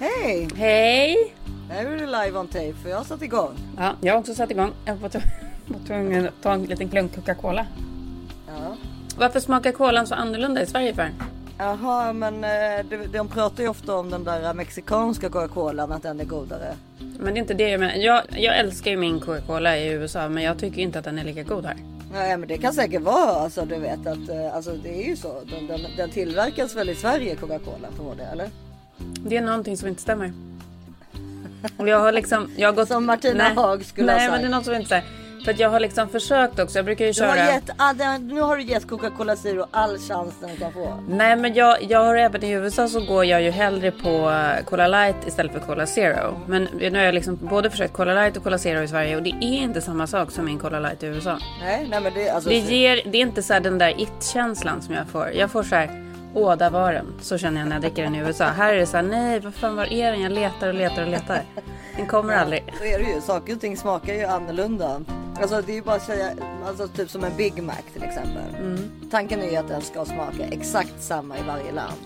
Hej! Hej! Här är det live on tape för jag har satt igång. Ja, jag har också satt igång. Jag var tv- var tvungen att ta en liten klunk Coca-Cola. Ja. Varför smakar kolan så annorlunda i Sverige för? Jaha, men eh, de pratar ju ofta om den där mexikanska Coca-Colan, att den är godare. Men det är inte det jag menar. Jag, jag älskar ju min Coca-Cola i USA men jag tycker inte att den är lika god här. Nej men det kan säkert vara alltså du vet att eh, alltså det är ju så. Den, den, den tillverkas väl i Sverige Coca-Cola för det eller? Det är någonting som inte stämmer. Och jag har liksom... Jag har gått, Som Martina nej, Haag skulle ha Nej men sagt. det är något som inte stämmer. För att jag har liksom försökt också. Jag brukar ju Du har köra... gett, ah, nu har du gett Coca-Cola Zero all chans den kan få. Nej men jag, jag har även i USA så går jag ju hellre på eh, Cola Light istället för Cola Zero. Men nu har jag liksom både försökt Cola Light och Cola Zero i Sverige och det är inte samma sak som min Cola Light i USA. Nej, nej men det alltså. Det, ger, det är inte så här den där it-känslan som jag får. Jag får så här, åh där var den. Så känner jag när jag dricker den i USA. Här är det så här, nej vad fan var är den? Jag letar och letar och letar. Den kommer aldrig. Så är det ju. Saker och ting smakar ju annorlunda. Alltså det är ju bara att säga, alltså typ som en Big Mac till exempel. Mm. Tanken är ju att den ska smaka exakt samma i varje land.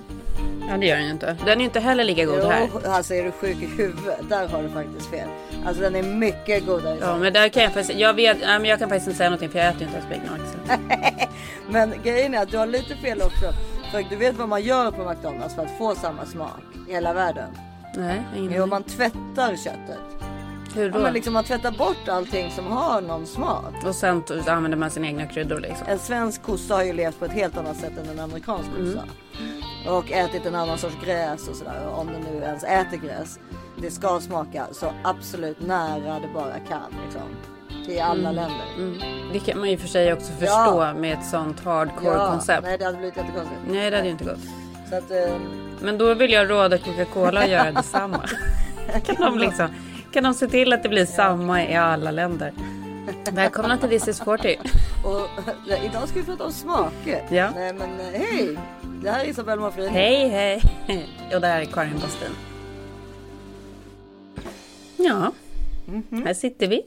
Ja det gör den ju inte. Den är ju inte heller lika god här. Jo, alltså är du sjuk i huvudet? Där har du faktiskt fel. Alltså den är mycket godare. Ja men där kan jag faktiskt, jag vet, nej, men jag kan faktiskt inte säga någonting för jag äter ju inte ens Big Macs. Men grejen är att du har lite fel också. För du vet vad man gör på McDonalds för att få samma smak i hela världen? Nej, ingen Jo, man tvättar köttet. Hur Ja, då? men liksom man tvättar bort allting som har någon smak. Och sen använder man sina egna kryddor liksom. En svensk kossa har ju levt på ett helt annat sätt än en amerikansk kossa. Och ätit en annan sorts gräs och sådär. Om den nu ens äter gräs. Det ska smaka så absolut nära det bara kan. Liksom. I alla länder. Mm. Det kan man ju för sig också förstå Ja. med ett sånt hardcore Ja, koncept. Nej. Nej det hade blivit jättekonstigt. det hade ju inte gått. Så att, eh, Men då vill jag råda Coca-Cola att göra detsamma. kan, de liksom, kan de se till att det blir samma i alla länder? Välkomna till This is 40. och, idag ska vi prata om smaker. Ja. Nej men eh, hej! Det här är Isabelle Mårfrid. Hej hej! Och det här är Karin Bastin. Ja, här sitter vi.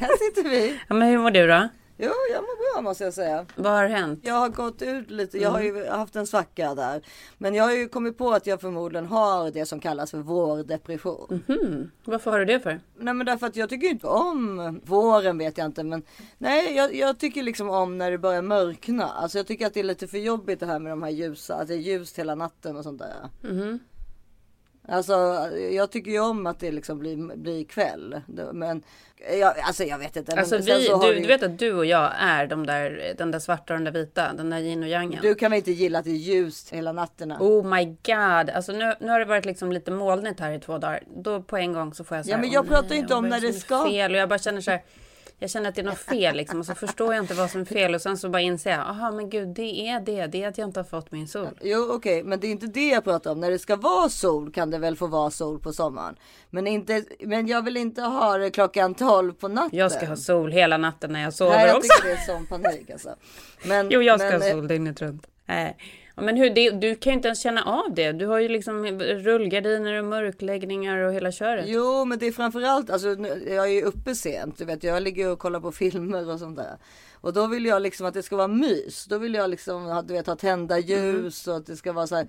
Här sitter vi. Ja, men hur mår du då? Jo jag mår bra måste jag säga. Vad har hänt? Jag har gått ut lite, jag har Mm. ju haft en svacka där. Men jag har ju kommit på att jag förmodligen har det som kallas för vårdepression. Hmm, varför har du det för? Nej men därför att jag tycker inte om våren vet jag inte men nej jag, jag tycker liksom om när det börjar mörkna. Alltså jag tycker att det är lite för jobbigt det här med de här ljusa, att det är ljust hela natten och sånt där. Mhm. Alltså jag tycker ju om att det liksom blir, blir kväll. Men jag, alltså jag vet inte. Alltså vi, du, du vet att du och jag är de där, den där svarta och den där vita, den där yin och yangen. du kan väl inte gilla att det är ljust hela nätterna? Oh my god, alltså nu, nu har det varit liksom lite molnigt här i två dagar. Då på en gång så får jag så Ja, här, men jag "Åh, pratar nej, inte om när det ska- Fel och jag bara känner så här. Jag känner att det är något fel liksom och så förstår jag inte vad som är fel och sen så bara inser jag, aha men gud det är det, det är att jag inte har fått min sol. Jo okej, men det är inte det jag pratar om. När det ska vara sol kan det väl få vara sol på sommaren. Men, inte, men jag vill inte ha det klockan 12 på natten. Jag ska ha sol hela natten när jag sover Nej, jag också. tycker det är sån panik alltså. Men, Jo jag ska men, ha sol dygnet runt. Nej. Men hur, det, du kan ju inte ens känna av det. Du har ju liksom rullgardiner och mörkläggningar och hela köret. Jo men det är framförallt, alltså jag är ju uppe sent. Du vet jag ligger och kollar på filmer och sånt där. Och då vill jag liksom att det ska vara mys. Då vill jag liksom du vet, ha tända ljus och att det ska vara så här.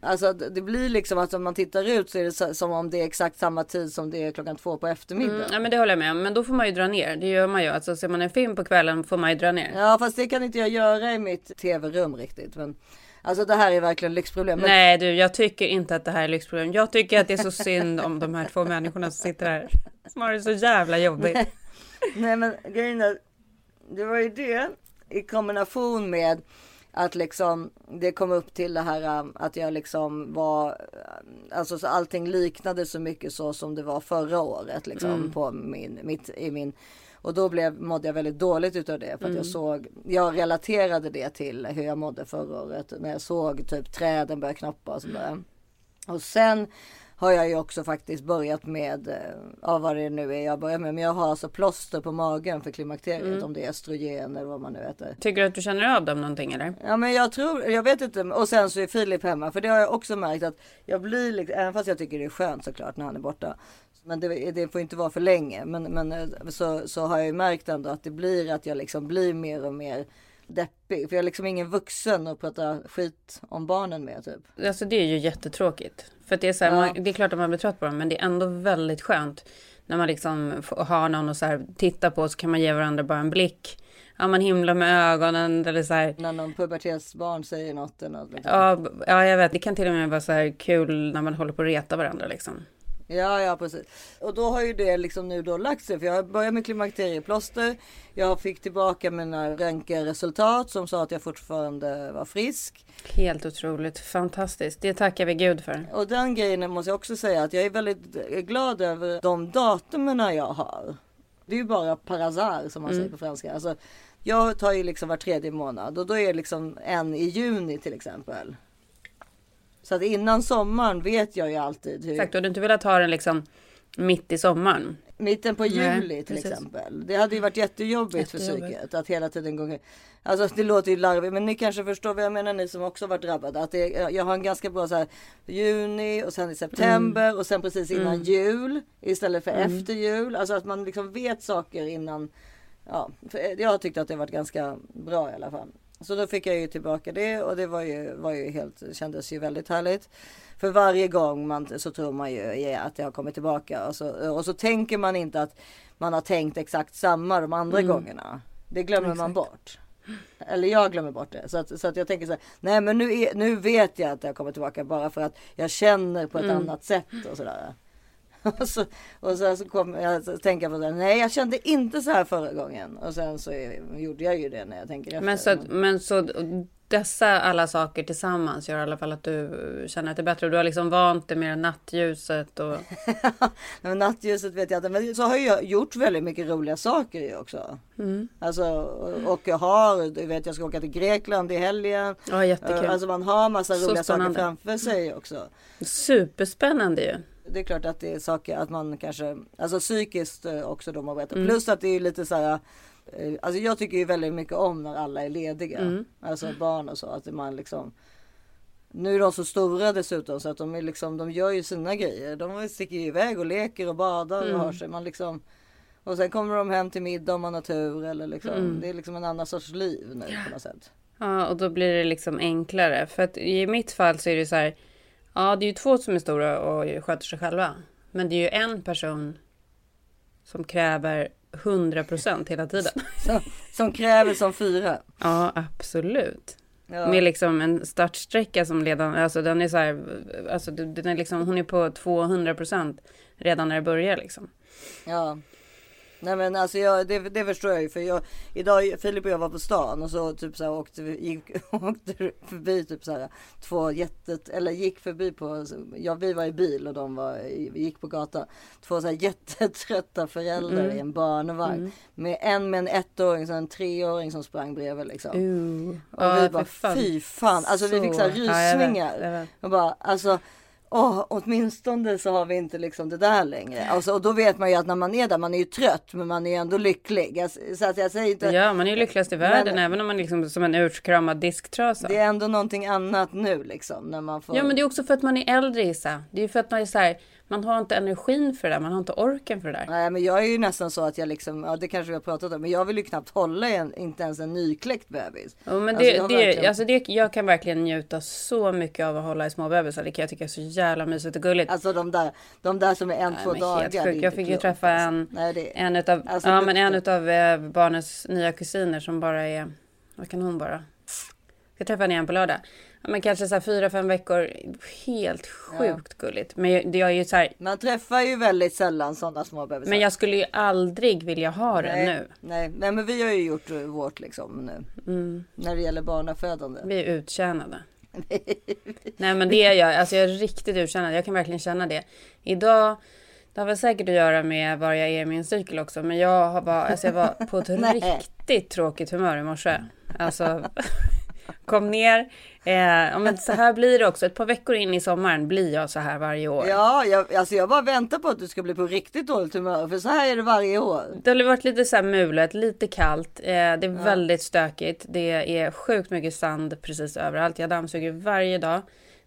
Alltså det det blir liksom att om man tittar ut så är det så, som om det är exakt samma tid som det är klockan två på eftermiddagen. Mm, ja men det håller jag med om. Men då får man ju dra ner. Det gör man ju. Alltså ser man en film på kvällen får man ju dra ner. Ja fast det kan inte jag göra i mitt tv-rum riktigt. Men alltså det här är verkligen lyxproblem. Men, Nej du, jag tycker inte att det här är lyxproblem. Jag tycker att det är så synd om de här två människorna som sitter här. Som har det så jävla jobbigt. nej men grejen är, det var ju det i kombination med att liksom det kom upp till det här um, att jag liksom var, uh, alltså så allting liknade så mycket så som det var förra året liksom på min, mitt, i min och då blev, mådde jag väldigt dåligt utav det för att jag såg, jag relaterade det till hur jag mådde förra året när jag såg typ träden börja knoppa och sådär. Och sen har jag ju också faktiskt börjat med, eh, ja vad det nu är jag börjar med, men jag har alltså plåster på magen för klimakteriet om det är östrogen eller vad man nu heter. Tycker du att du känner av dem någonting eller? Ja men jag tror, jag vet inte, och sen så är Filip hemma för det har jag också märkt att jag blir även fast jag tycker det är skönt såklart när han är borta. Men det, det får inte vara för länge. Men, men eh, så, så har jag ju märkt ändå att det blir att jag liksom blir mer och mer deppig. För jag är liksom ingen vuxen att prata skit om barnen med typ. Alltså det är ju jättetråkigt. För att det är så här, Ja. man, det är klart att man blir trött på dem, men det är ändå väldigt skönt. När man liksom har någon och så här titta på så kan man ge varandra bara en blick. Ja, man himlar med ögonen eller så här. När någon pubertetsbarn säger något eller något. Liksom. Ja, ja, jag vet. Det kan till och med vara så här kul när man håller på att reta varandra liksom. Ja, ja precis. Och då har ju det liksom nu då lagt sig. För jag började med klimakterieplåster. Jag fick tillbaka mina röntgenresultat som sa att jag fortfarande var frisk. Helt otroligt. Fantastiskt. Det tackar vi Gud för. Och den grejen måste jag också säga att jag är väldigt glad över de datumen jag har. Det är ju bara par hasard som man säger på franska. Alltså, jag tar ju liksom var tredje månad och då är det liksom en i juni till exempel. Så att innan sommaren vet jag ju alltid hur. Exakt, och du inte velat ha den liksom mitt i sommaren. Mitten på Nej, juli till precis. exempel. Det hade ju varit jättejobbigt, för psyket att hela tiden gå Alltså det låter ju larvigt men ni kanske förstår vad jag menar ni som också varit drabbade. Att det, jag har en ganska bra så här juni och sen i september Mm. och sen precis innan jul istället för efter jul. Alltså att man liksom vet saker innan. Ja, jag har tyckt att det varit ganska bra i alla fall. Så då fick jag ju tillbaka det och det var ju, var ju helt, kändes ju väldigt härligt. För varje gång man, så tror man ju att det har kommit tillbaka och så, och så tänker man inte att man har tänkt exakt samma de andra gångerna. Det glömmer man bort. Eller jag glömmer bort det. Så att, så att jag tänker så här, nej men nu, är, nu vet jag att det har kommit tillbaka bara för att jag känner på ett annat sätt och sådär. Och så, och sen så kom jag att tänka på det. Nej, jag kände inte så här förra gången. Och sen så gjorde jag ju det när jag tänker efter. Men så, att- men så dessa alla saker tillsammans gör i alla fall att du känner att det är bättre. Och du har liksom vant dig med nattljuset och men nattljuset vet jag inte. Men så har jag gjort väldigt mycket roliga saker ju också. Mm. Alltså, och- jag har, du vet jag ska åka till Grekland i helgen. ja, jättekul. Alltså man har massa Så roliga saker framför sig också. Superspännande ju. Det är klart att det är saker att man kanske, alltså psykiskt eh, också då man berättar. Mm. Plus att det är lite så här, eh, alltså jag tycker ju väldigt mycket om när alla är lediga. Mm. Alltså barn och så, att man liksom nu är de så stora dessutom så att de är liksom, de gör ju sina grejer. De sticker iväg och leker och badar Mm. och har sig. Man liksom, och sen kommer de hem till middag om man har tur eller liksom, Mm. det är liksom en annan sorts liv nu på något sätt. Ja, och då blir det liksom enklare. För att i mitt fall så är det så här. Ja, det är ju två som är stora och sköter sig själva. Men det är ju en person som kräver 100% hela tiden. Som, som kräver som fyra. Ja, absolut. Ja. Med liksom en startsträcka som redan, alltså den är så här, alltså den är liksom, hon är på 200% redan när det börjar liksom. Ja. Nej men alltså jag, det, det förstår jag ju för jag idag Filip och jag var på stan och så typ så här åkte vi gick, åkte förbi typ så här två jättet eller gick förbi på ja vi var i bil och de var gick på gatan. Två så här jättetrötta föräldrar i en barnvagn med en med en ettåring och en treåring som sprang bredvid liksom. Uh. Och vi bara fy fan, alltså vi fick så här Ja, jag vet, rysningar. jag vet. Och bara alltså Åh, åtminstone så har vi inte liksom det där längre. Alltså, och då vet man ju att när man är där, man är ju trött men man är ju ändå lycklig. Jag, så att jag säger inte, Ja, man är ju lyckligast i världen Men- även om man är liksom som en utkramad disktrasa. det är ändå någonting annat nu liksom. När man får... Ja, men det är också för att man är äldre Issa. Det är ju för att man är så här, man har inte energin för det där, man har inte orken för det där. Nej men jag är ju nästan så att jag liksom, ja det kanske vi har pratat om, men jag vill ju knappt hålla en, inte ens en nykläckt bebis. Ja, men Alltså, det, jag har det, verkligen- alltså det, jag kan verkligen njuta så mycket av att hålla i små bebisar. Det kan jag tycka är så jävla mysigt och gulligt. Alltså de där, de där som är en, Nej, två dagar. helt Jag fick ju träffa alltså. en, Nej, det, en utav, Alltså, ja, men en utav eh, barnens nya kusiner som bara är, vad kan hon vara? Jag träffade henne igen på lördag. Ja, men kanske så här fyra, fem veckor. Helt sjukt gulligt. Men det är ju så här, man träffar ju väldigt sällan sådana små bebisar. men jag skulle ju aldrig vilja ha det nej, nu. Nej, nej, men vi har ju gjort vårt liksom nu. Mm. När det gäller barnafödande. Vi är uttjänade. Nej men det är jag. Alltså jag är riktigt uttjänad. Jag kan verkligen känna det. Idag, det har väl säkert att göra med var jag är i min cykel också. Men jag har bara, alltså jag var på ett riktigt tråkigt humör i morse. Alltså, kom ner. Eh, ja, men så här blir det också. Ett par veckor in i sommaren blir jag så här varje år. Ja, jag, alltså jag bara väntar på att du ska bli på riktigt dåligt humör. För så här är det varje år. Det har varit lite så här mulet, lite kallt. Eh, det är väldigt stökigt. Det är sjukt mycket sand precis överallt. Jag dammsuger varje dag.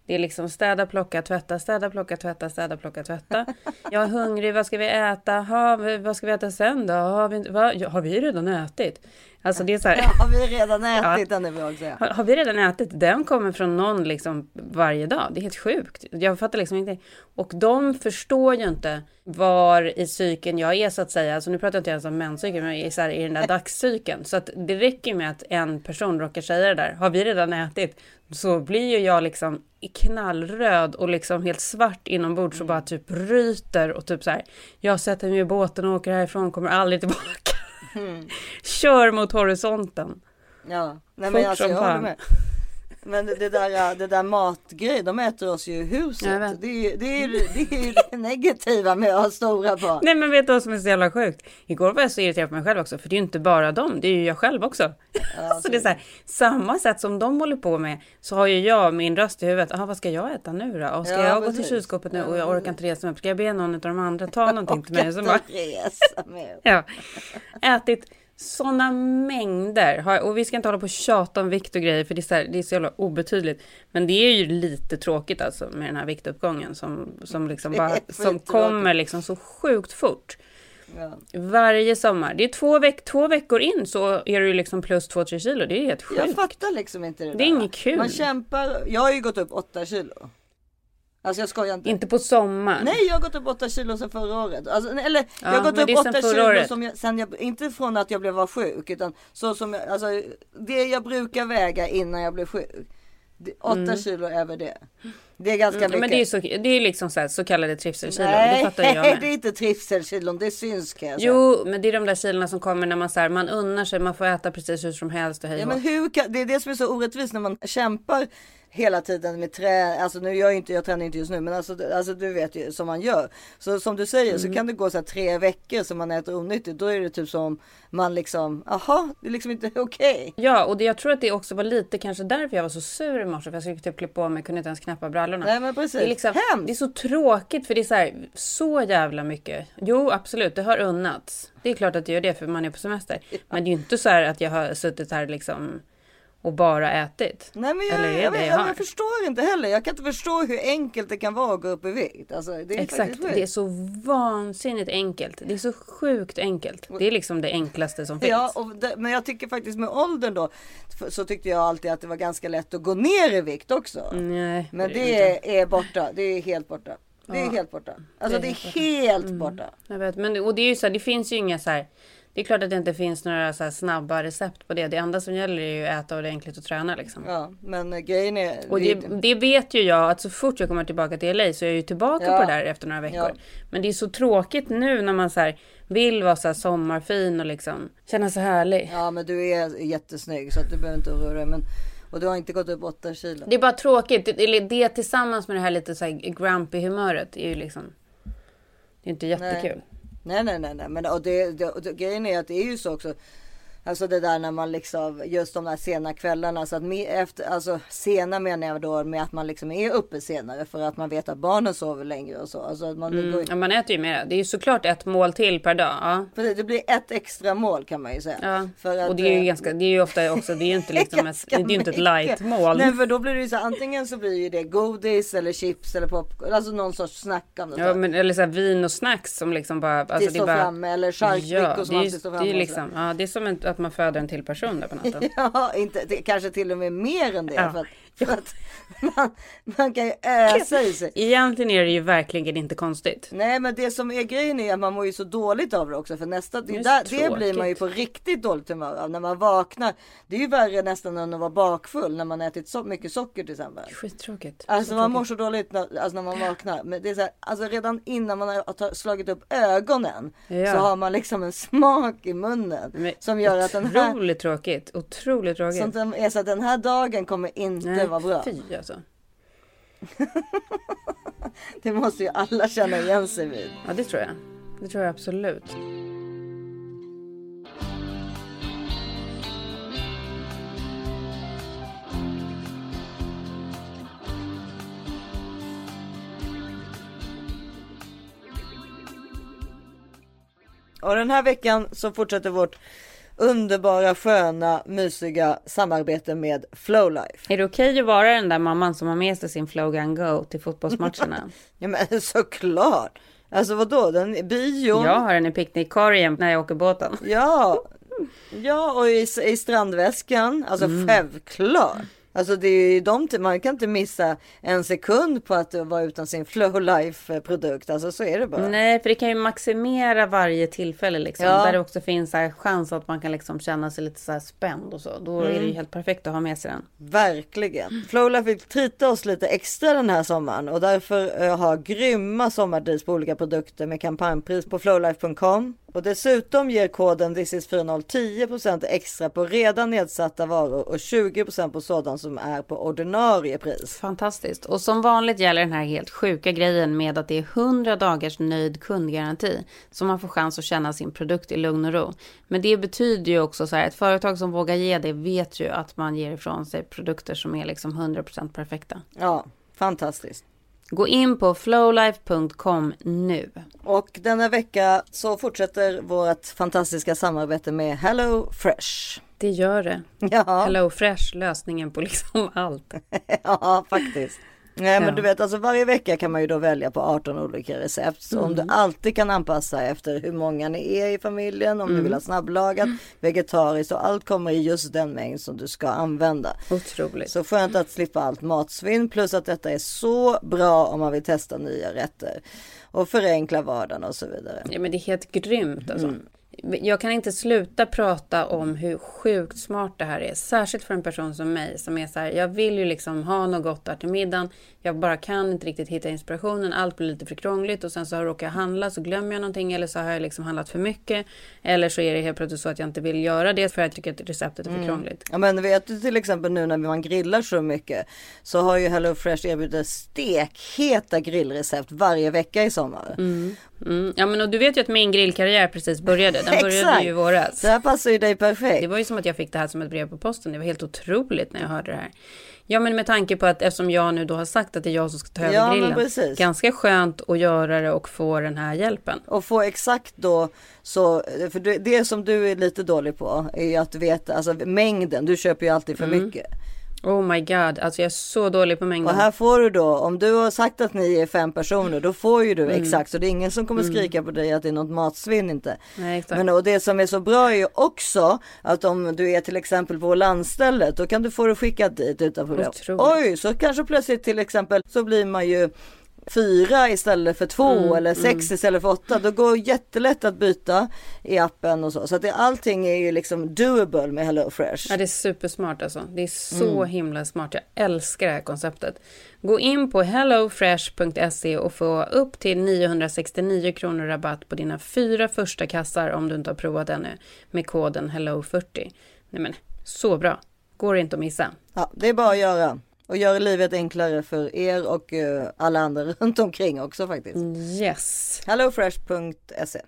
Det är liksom städa, plocka, tvätta, städa, plocka, tvätta, städa, plocka, tvätta. Jag är hungrig, vad ska vi äta? Ha, vad ska vi äta sen då? Har vi, ja, har vi redan ätit? Alltså det är så här. Ja, har vi redan ätit den är bra också. Har, har vi redan ätit? Den kommer från någon liksom varje dag. Det är helt sjukt. Jag fattar liksom inte. Och de förstår ju inte var i cykeln jag är så att säga. Alltså nu pratar jag inte ens om menscykeln, men i, så här, i den där dagscykeln. Så att det räcker med att en person råkar säga det där. Har vi redan ätit? Så blir ju jag liksom knallröd och liksom helt svart inombords och Mm. bara typ ryter och typ så här. Jag sätter mig i båten och åker härifrån, kommer aldrig tillbaka. Mm. Kör mot horisonten. Ja, nej Fort men alltså jag håller med. Men det, där, det där matgrej, de äter oss ju i huset. Det är det, är, det, är det negativa med att ha stora barn. Nej men vet du vad som är så jävla sjukt? Igår var jag så irriterad på mig själv också, för det är ju inte bara dem, det är ju jag själv också. så det är så här, samma sätt som de håller på med, så har ju jag min röst i huvudet. Aha, vad ska jag äta nu då? Och ska Ja, jag gå till precis. kylskåpet nu Ja, och jag orkar inte resa mig upp? Ska jag be någon av de andra ta någonting till mig? Så bara, resa med. ja, ätit sådana mängder. Och vi ska inte hålla på och tjata om vikt och grejer, för det är, så här, det är så jävla obetydligt. Men det är ju lite tråkigt alltså med den här viktuppgången som, som liksom bara, som kommer liksom så sjukt fort. Ja. Varje sommar. Det är två, veck två veckor in så är du liksom plus 2-3 kilo. Det är helt Jag sjukt. fattar liksom inte det Det är där. inget kul. Man kämpar. Jag har ju gått upp 8 kilo. Alltså jag skojar inte. Inte på sommaren. Nej, jag har gått upp 8 kilo sedan förra året. Alltså, eller jag Ja, har gått upp det är sedan 8 förra kilo året. som jag, sen jag, inte från att jag blev var sjuk, utan så som jag, alltså det jag brukar väga innan jag blev sjuk. Det- 8 kilo över det. Det är ganska Mm, mycket. men det är, så, det är liksom så, här, så kallade trivselkilon. Nej, Det fattar ju jag det är med. inte trivselkilon, det syns kan jag säga. Jo, men det är de där kilorna som kommer när man så här, man unnar sig, man får äta precis hur som helst och hej Ja, men hur kan, det är det som är så orättvist när man kämpar hela tiden med trä, alltså nu jag inte, jag tränar inte just nu, men alltså, alltså du vet ju som man gör. Så som du säger Mm. så kan det gå så här tre veckor som man äter onyttigt, då är det typ som man liksom, aha, det är liksom inte okej. Ja, och det, jag tror att det också var lite kanske därför jag var så sur i morse. För jag skulle typ klippa på mig, kunde inte ens knäppa brallorna. Nej men precis, Det är, liksom, det är så tråkigt för det är så, här, så jävla mycket. Jo, absolut, det har unnats. Det är klart att det gör det för man är på semester. Men det är ju inte så här att jag har suttit här liksom och bara ätit. Nej men jag, Eller är jag, det jag, jag jag, förstår inte heller. Jag kan inte förstå hur enkelt det kan vara att gå upp i vikt. Alltså, det Exakt, det är så vansinnigt enkelt. Det är så sjukt enkelt. Det är liksom det enklaste som finns. Ja, det, men jag tycker faktiskt med åldern då så tyckte jag alltid att det var ganska lätt att gå ner i vikt också. Nej, Men det är, är borta. Det är helt borta. Det är Ja, helt borta. Alltså det är är helt helt borta. Jag vet, men och det är ju så här, det finns ju inga så här. Det är klart att det inte finns några så snabba recept på det. Det enda som gäller är ju att äta ordentligt och träna liksom. Ja, men grejen är. Och det, det vet ju jag att så fort jag kommer tillbaka till LA så är jag ju tillbaka Ja. på det där efter några veckor. Ja. Men det är så tråkigt nu när man så här vill vara så här sommarfin och liksom känna sig härlig. Ja, men du är jättesnygg så att du behöver inte oroa dig. Men, och du har inte gått upp 8 kilo. Det är bara tråkigt. Det, det tillsammans med det här lite så här grumpy humöret är ju liksom. Det är inte jättekul. Nej, nej, nej, nej. nej, Men och det, det, och det, grejen är att det är ju så också. Alltså det där när man liksom, just de där sena kvällarna. Så att me, efter, alltså sena menar jag då med att man liksom är uppe senare för att man vet att barnen sover längre och så. Alltså att man, det, går, Mm, ja, man äter ju mer. Det är ju såklart ett mål till per dag. Ja. för det blir ett extra mål kan man ju säga. Ja, För att, och det är ju eh, ganska, det är ju ofta också, det är ju inte liksom ett, det är ju inte ett mycket. light-mål. Nej för då blir det ju så antingen så blir ju det godis eller chips eller popcorn. Alltså någon sorts snackande. Ja, men, eller så här, vin och snacks som liksom bara... Alltså, det står bara framme eller charkbrickor som det är, alltid står det framme. är och liksom, ja, det är som en, att man föder en till person där på natten. Ja, inte, kanske till och med mer än det. Ja. För, att, att man, man kan ju ösa i sig. Egentligen är det ju verkligen inte konstigt. Nej men det som är grejen är att man mår ju så dåligt av det också. För nästa, det, Det är där, det blir man ju på riktigt dåligt humör av. När man vaknar. Det är ju värre nästan än att vara bakfull. När man ätit så mycket socker till exempel. Skittråkigt. Alltså Så man mår så dåligt när, alltså när man vaknar. Men det är så här, alltså redan innan man har slagit upp ögonen. Ja. Så har man liksom en smak i munnen. Men som gör att den här. Otroligt tråkigt. Otroligt tråkigt. Som är så att den här dagen kommer inte vara bra. fy alltså. Det måste ju alla känna igen sig vid. Ja, det tror jag. Det tror jag absolut. Och den här veckan så fortsätter vårt underbara, sköna, mysiga samarbete med Flowlife. Är det okej okay att vara den där mamman som har med sig sin Flow Gun Go till fotbollsmatcherna? ja men såklart! Alltså vadå, den bion? Jag har den i picknickkorgen när jag åker båten. Ja, ja och i, i strandväskan, alltså mm. självklart. Alltså det är ju de, man kan inte missa en sekund på att vara utan sin Flow Life produkt. Alltså så är det bara. Nej, för det kan ju maximera varje tillfälle liksom. Ja. Där det också finns här chans att man kan liksom känna sig lite så här spänd och så. Då mm. är det ju mm. helt perfekt att ha med sig den. Verkligen. Flow Life vill trita oss lite extra den här sommaren och därför uh, har grymma sommardeals på olika produkter med kampanjpris på flowlife.com. Och dessutom ger koden thisis40 10% extra på redan nedsatta varor och 20% på sådant som är på ordinarie pris. Fantastiskt. Och som vanligt gäller den här helt sjuka grejen med att det är 100 dagars nöjd kundgaranti. Så man får chans att känna sin produkt i lugn och ro. Men det betyder ju också så här, ett företag som vågar ge det vet ju att man ger ifrån sig produkter som är liksom 100% perfekta. Ja, fantastiskt. Gå in på flowlife.com nu. Och denna vecka så fortsätter vårt fantastiska samarbete med Hello Fresh. Det gör det. Ja. Hello Fresh, lösningen på liksom allt. ja, faktiskt. Nej men du vet alltså varje vecka kan man ju då välja på 18 olika recept. Så mm. om du mm. alltid kan anpassa efter hur många ni är i familjen, om mm. du vill ha snabblagat, vegetariskt och allt kommer i just den mängd som du ska använda. Otroligt. Så skönt att slippa allt matsvinn plus att detta är så bra om man vill testa nya rätter och förenkla vardagen och så vidare. Ja men det är helt grymt alltså. Mm jag kan inte sluta prata om hur sjukt smart det här är. Särskilt för en person som mig som är så här, jag vill ju liksom ha något gott där till middagen. Jag bara kan inte riktigt hitta inspirationen. Allt blir lite för krångligt och sen så råkar jag handla så glömmer jag någonting eller så har jag liksom handlat för mycket. Eller så är det helt plötsligt så att jag inte vill göra det för att jag tycker att receptet är för mm. krångligt. Ja men vet du till exempel nu när man grillar så mycket så har ju HelloFresh erbjudit stekheta grillrecept varje vecka i sommar. Mm. Mm. Ja men och du vet ju att min grillkarriär precis började. Den började ju i våras. Det här passar ju dig perfekt. Det var ju som att jag fick det här som ett brev på posten. Det var helt otroligt när jag hörde det här. Ja men med tanke på att eftersom jag nu då har sagt att det är jag som ska ta över ja, grillen. Ganska skönt att göra det och få den här hjälpen. Och få exakt då så, för det, som du är lite dålig på är att veta, alltså mängden, du köper ju alltid för mm. mycket. Oh my god, alltså jag är så dålig på mängden. Och här får du då, om du har sagt att ni är fem personer, då får ju du mm. exakt. Så det är ingen som kommer mm. skrika på dig att det är något matsvinn inte. Nej, exakt. Men och det som är så bra är ju också att om du är till exempel på landstället, då kan du få det skickat dit utan problem. Otroligt. Oj, så kanske plötsligt till exempel så blir man ju fyra istället för två mm, eller sex mm. istället för åtta. Då går jättelätt att byta i appen och så. Så att det, allting är ju liksom doable med HelloFresh. Ja, det är supersmart alltså. Det är så mm. himla smart. Jag älskar det här konceptet. Gå in på hellofresh.se och få upp till 969 kronor rabatt på dina fyra första kassar om du inte har provat ännu med koden HELLO40. Nej men, så bra. Går inte att missa. Ja, det är bara att göra och gör livet enklare för er och uh, alla andra runt omkring också faktiskt. Yes. Hellofresh.se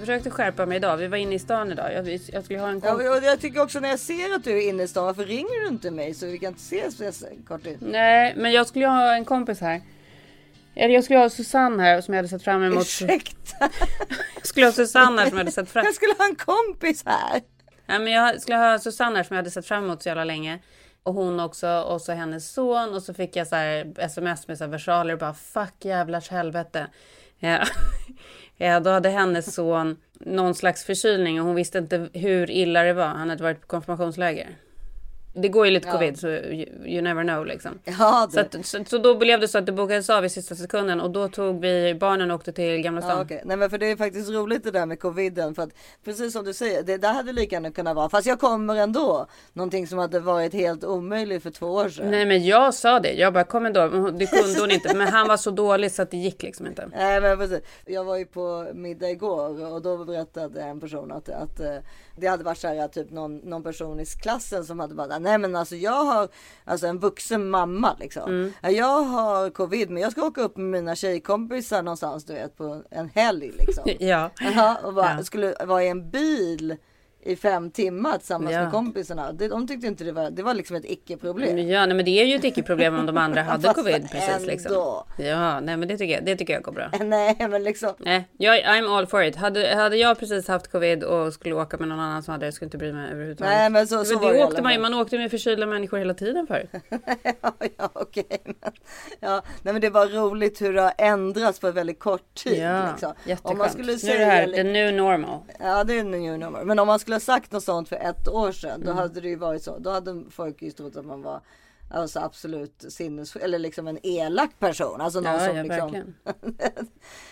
Jag försökte skärpa mig idag. Vi var inne i stan idag. Jag, jag skulle ha en kompis. Ja, jag tycker också när jag ser att du är inne i stan. Varför ringer du inte mig så vi kan inte ses kort tid? Nej, men jag skulle ha en kompis här. Eller jag skulle ha Susanne här som jag hade sett fram emot. Ursäkta? jag skulle ha Susanne här som jag hade sett fram Jag skulle ha en kompis här. Nej, men jag skulle ha Susanne här som jag hade sett fram emot så jävla länge. Och hon också och så hennes son och så fick jag så sms med så versaler och bara fuck jävlars helvete. Ja. Eh, då hade hennes son någon slags förkylning och hon visste inte hur illa det var. Han hade varit på konfirmationsläger. Det går ju lite ja. covid så you, you, never know liksom. Ja, så, att, så, så, då blev det så att det bokades av i sista sekunden och då tog vi barnen och åkte till Gamla stan. Ja, okay. Nej men för det är faktiskt roligt det där med coviden för att precis som du säger det där hade lika gärna kunnat vara fast jag kommer ändå. Någonting som hade varit helt omöjligt för två år sedan. Nej men jag sa det. Jag bara kom ändå. Det kunde hon inte men han var så dålig så att det gick liksom inte. Nej men precis. Jag var ju på middag igår och då berättade en person att, att eh, det hade varit så här typ någon, någon person i klassen som hade bara nej men alltså jag har alltså en vuxen mamma liksom. Mm. Jag har covid men jag ska åka upp med mina tjejkompisar någonstans du vet på en helg liksom. ja. Aha, och bara, ja. skulle vara i en bil i fem timmar tillsammans Ja. med kompisarna. De tyckte inte det var, det var liksom ett icke-problem. Ja, nej, men det är ju ett icke-problem om de andra hade covid precis liksom. Ja, nej men det tycker jag, det tycker jag går bra. Nej men liksom. Nej, jag, I'm all for it. Hade, hade jag precis haft covid och skulle åka med någon annan som hade det, skulle inte bry mig överhuvudtaget. Nej men så, så var det det åkte man, ju- man åkte med förkylda människor hela tiden för. ja, ja okej. Men, ja, nej men det var roligt hur det har ändrats på väldigt kort tid. Ja, liksom. jätteskönt. Om man skulle nu är säga det här, the new normal. Ja det är en new number. Men om man skulle ha sagt något sånt för ett år sedan. Mm. Då hade det ju varit så. Då hade folk ju trott att man var alltså absolut sinnes eller liksom en elak person. Alltså någon Ja, som ja, liksom.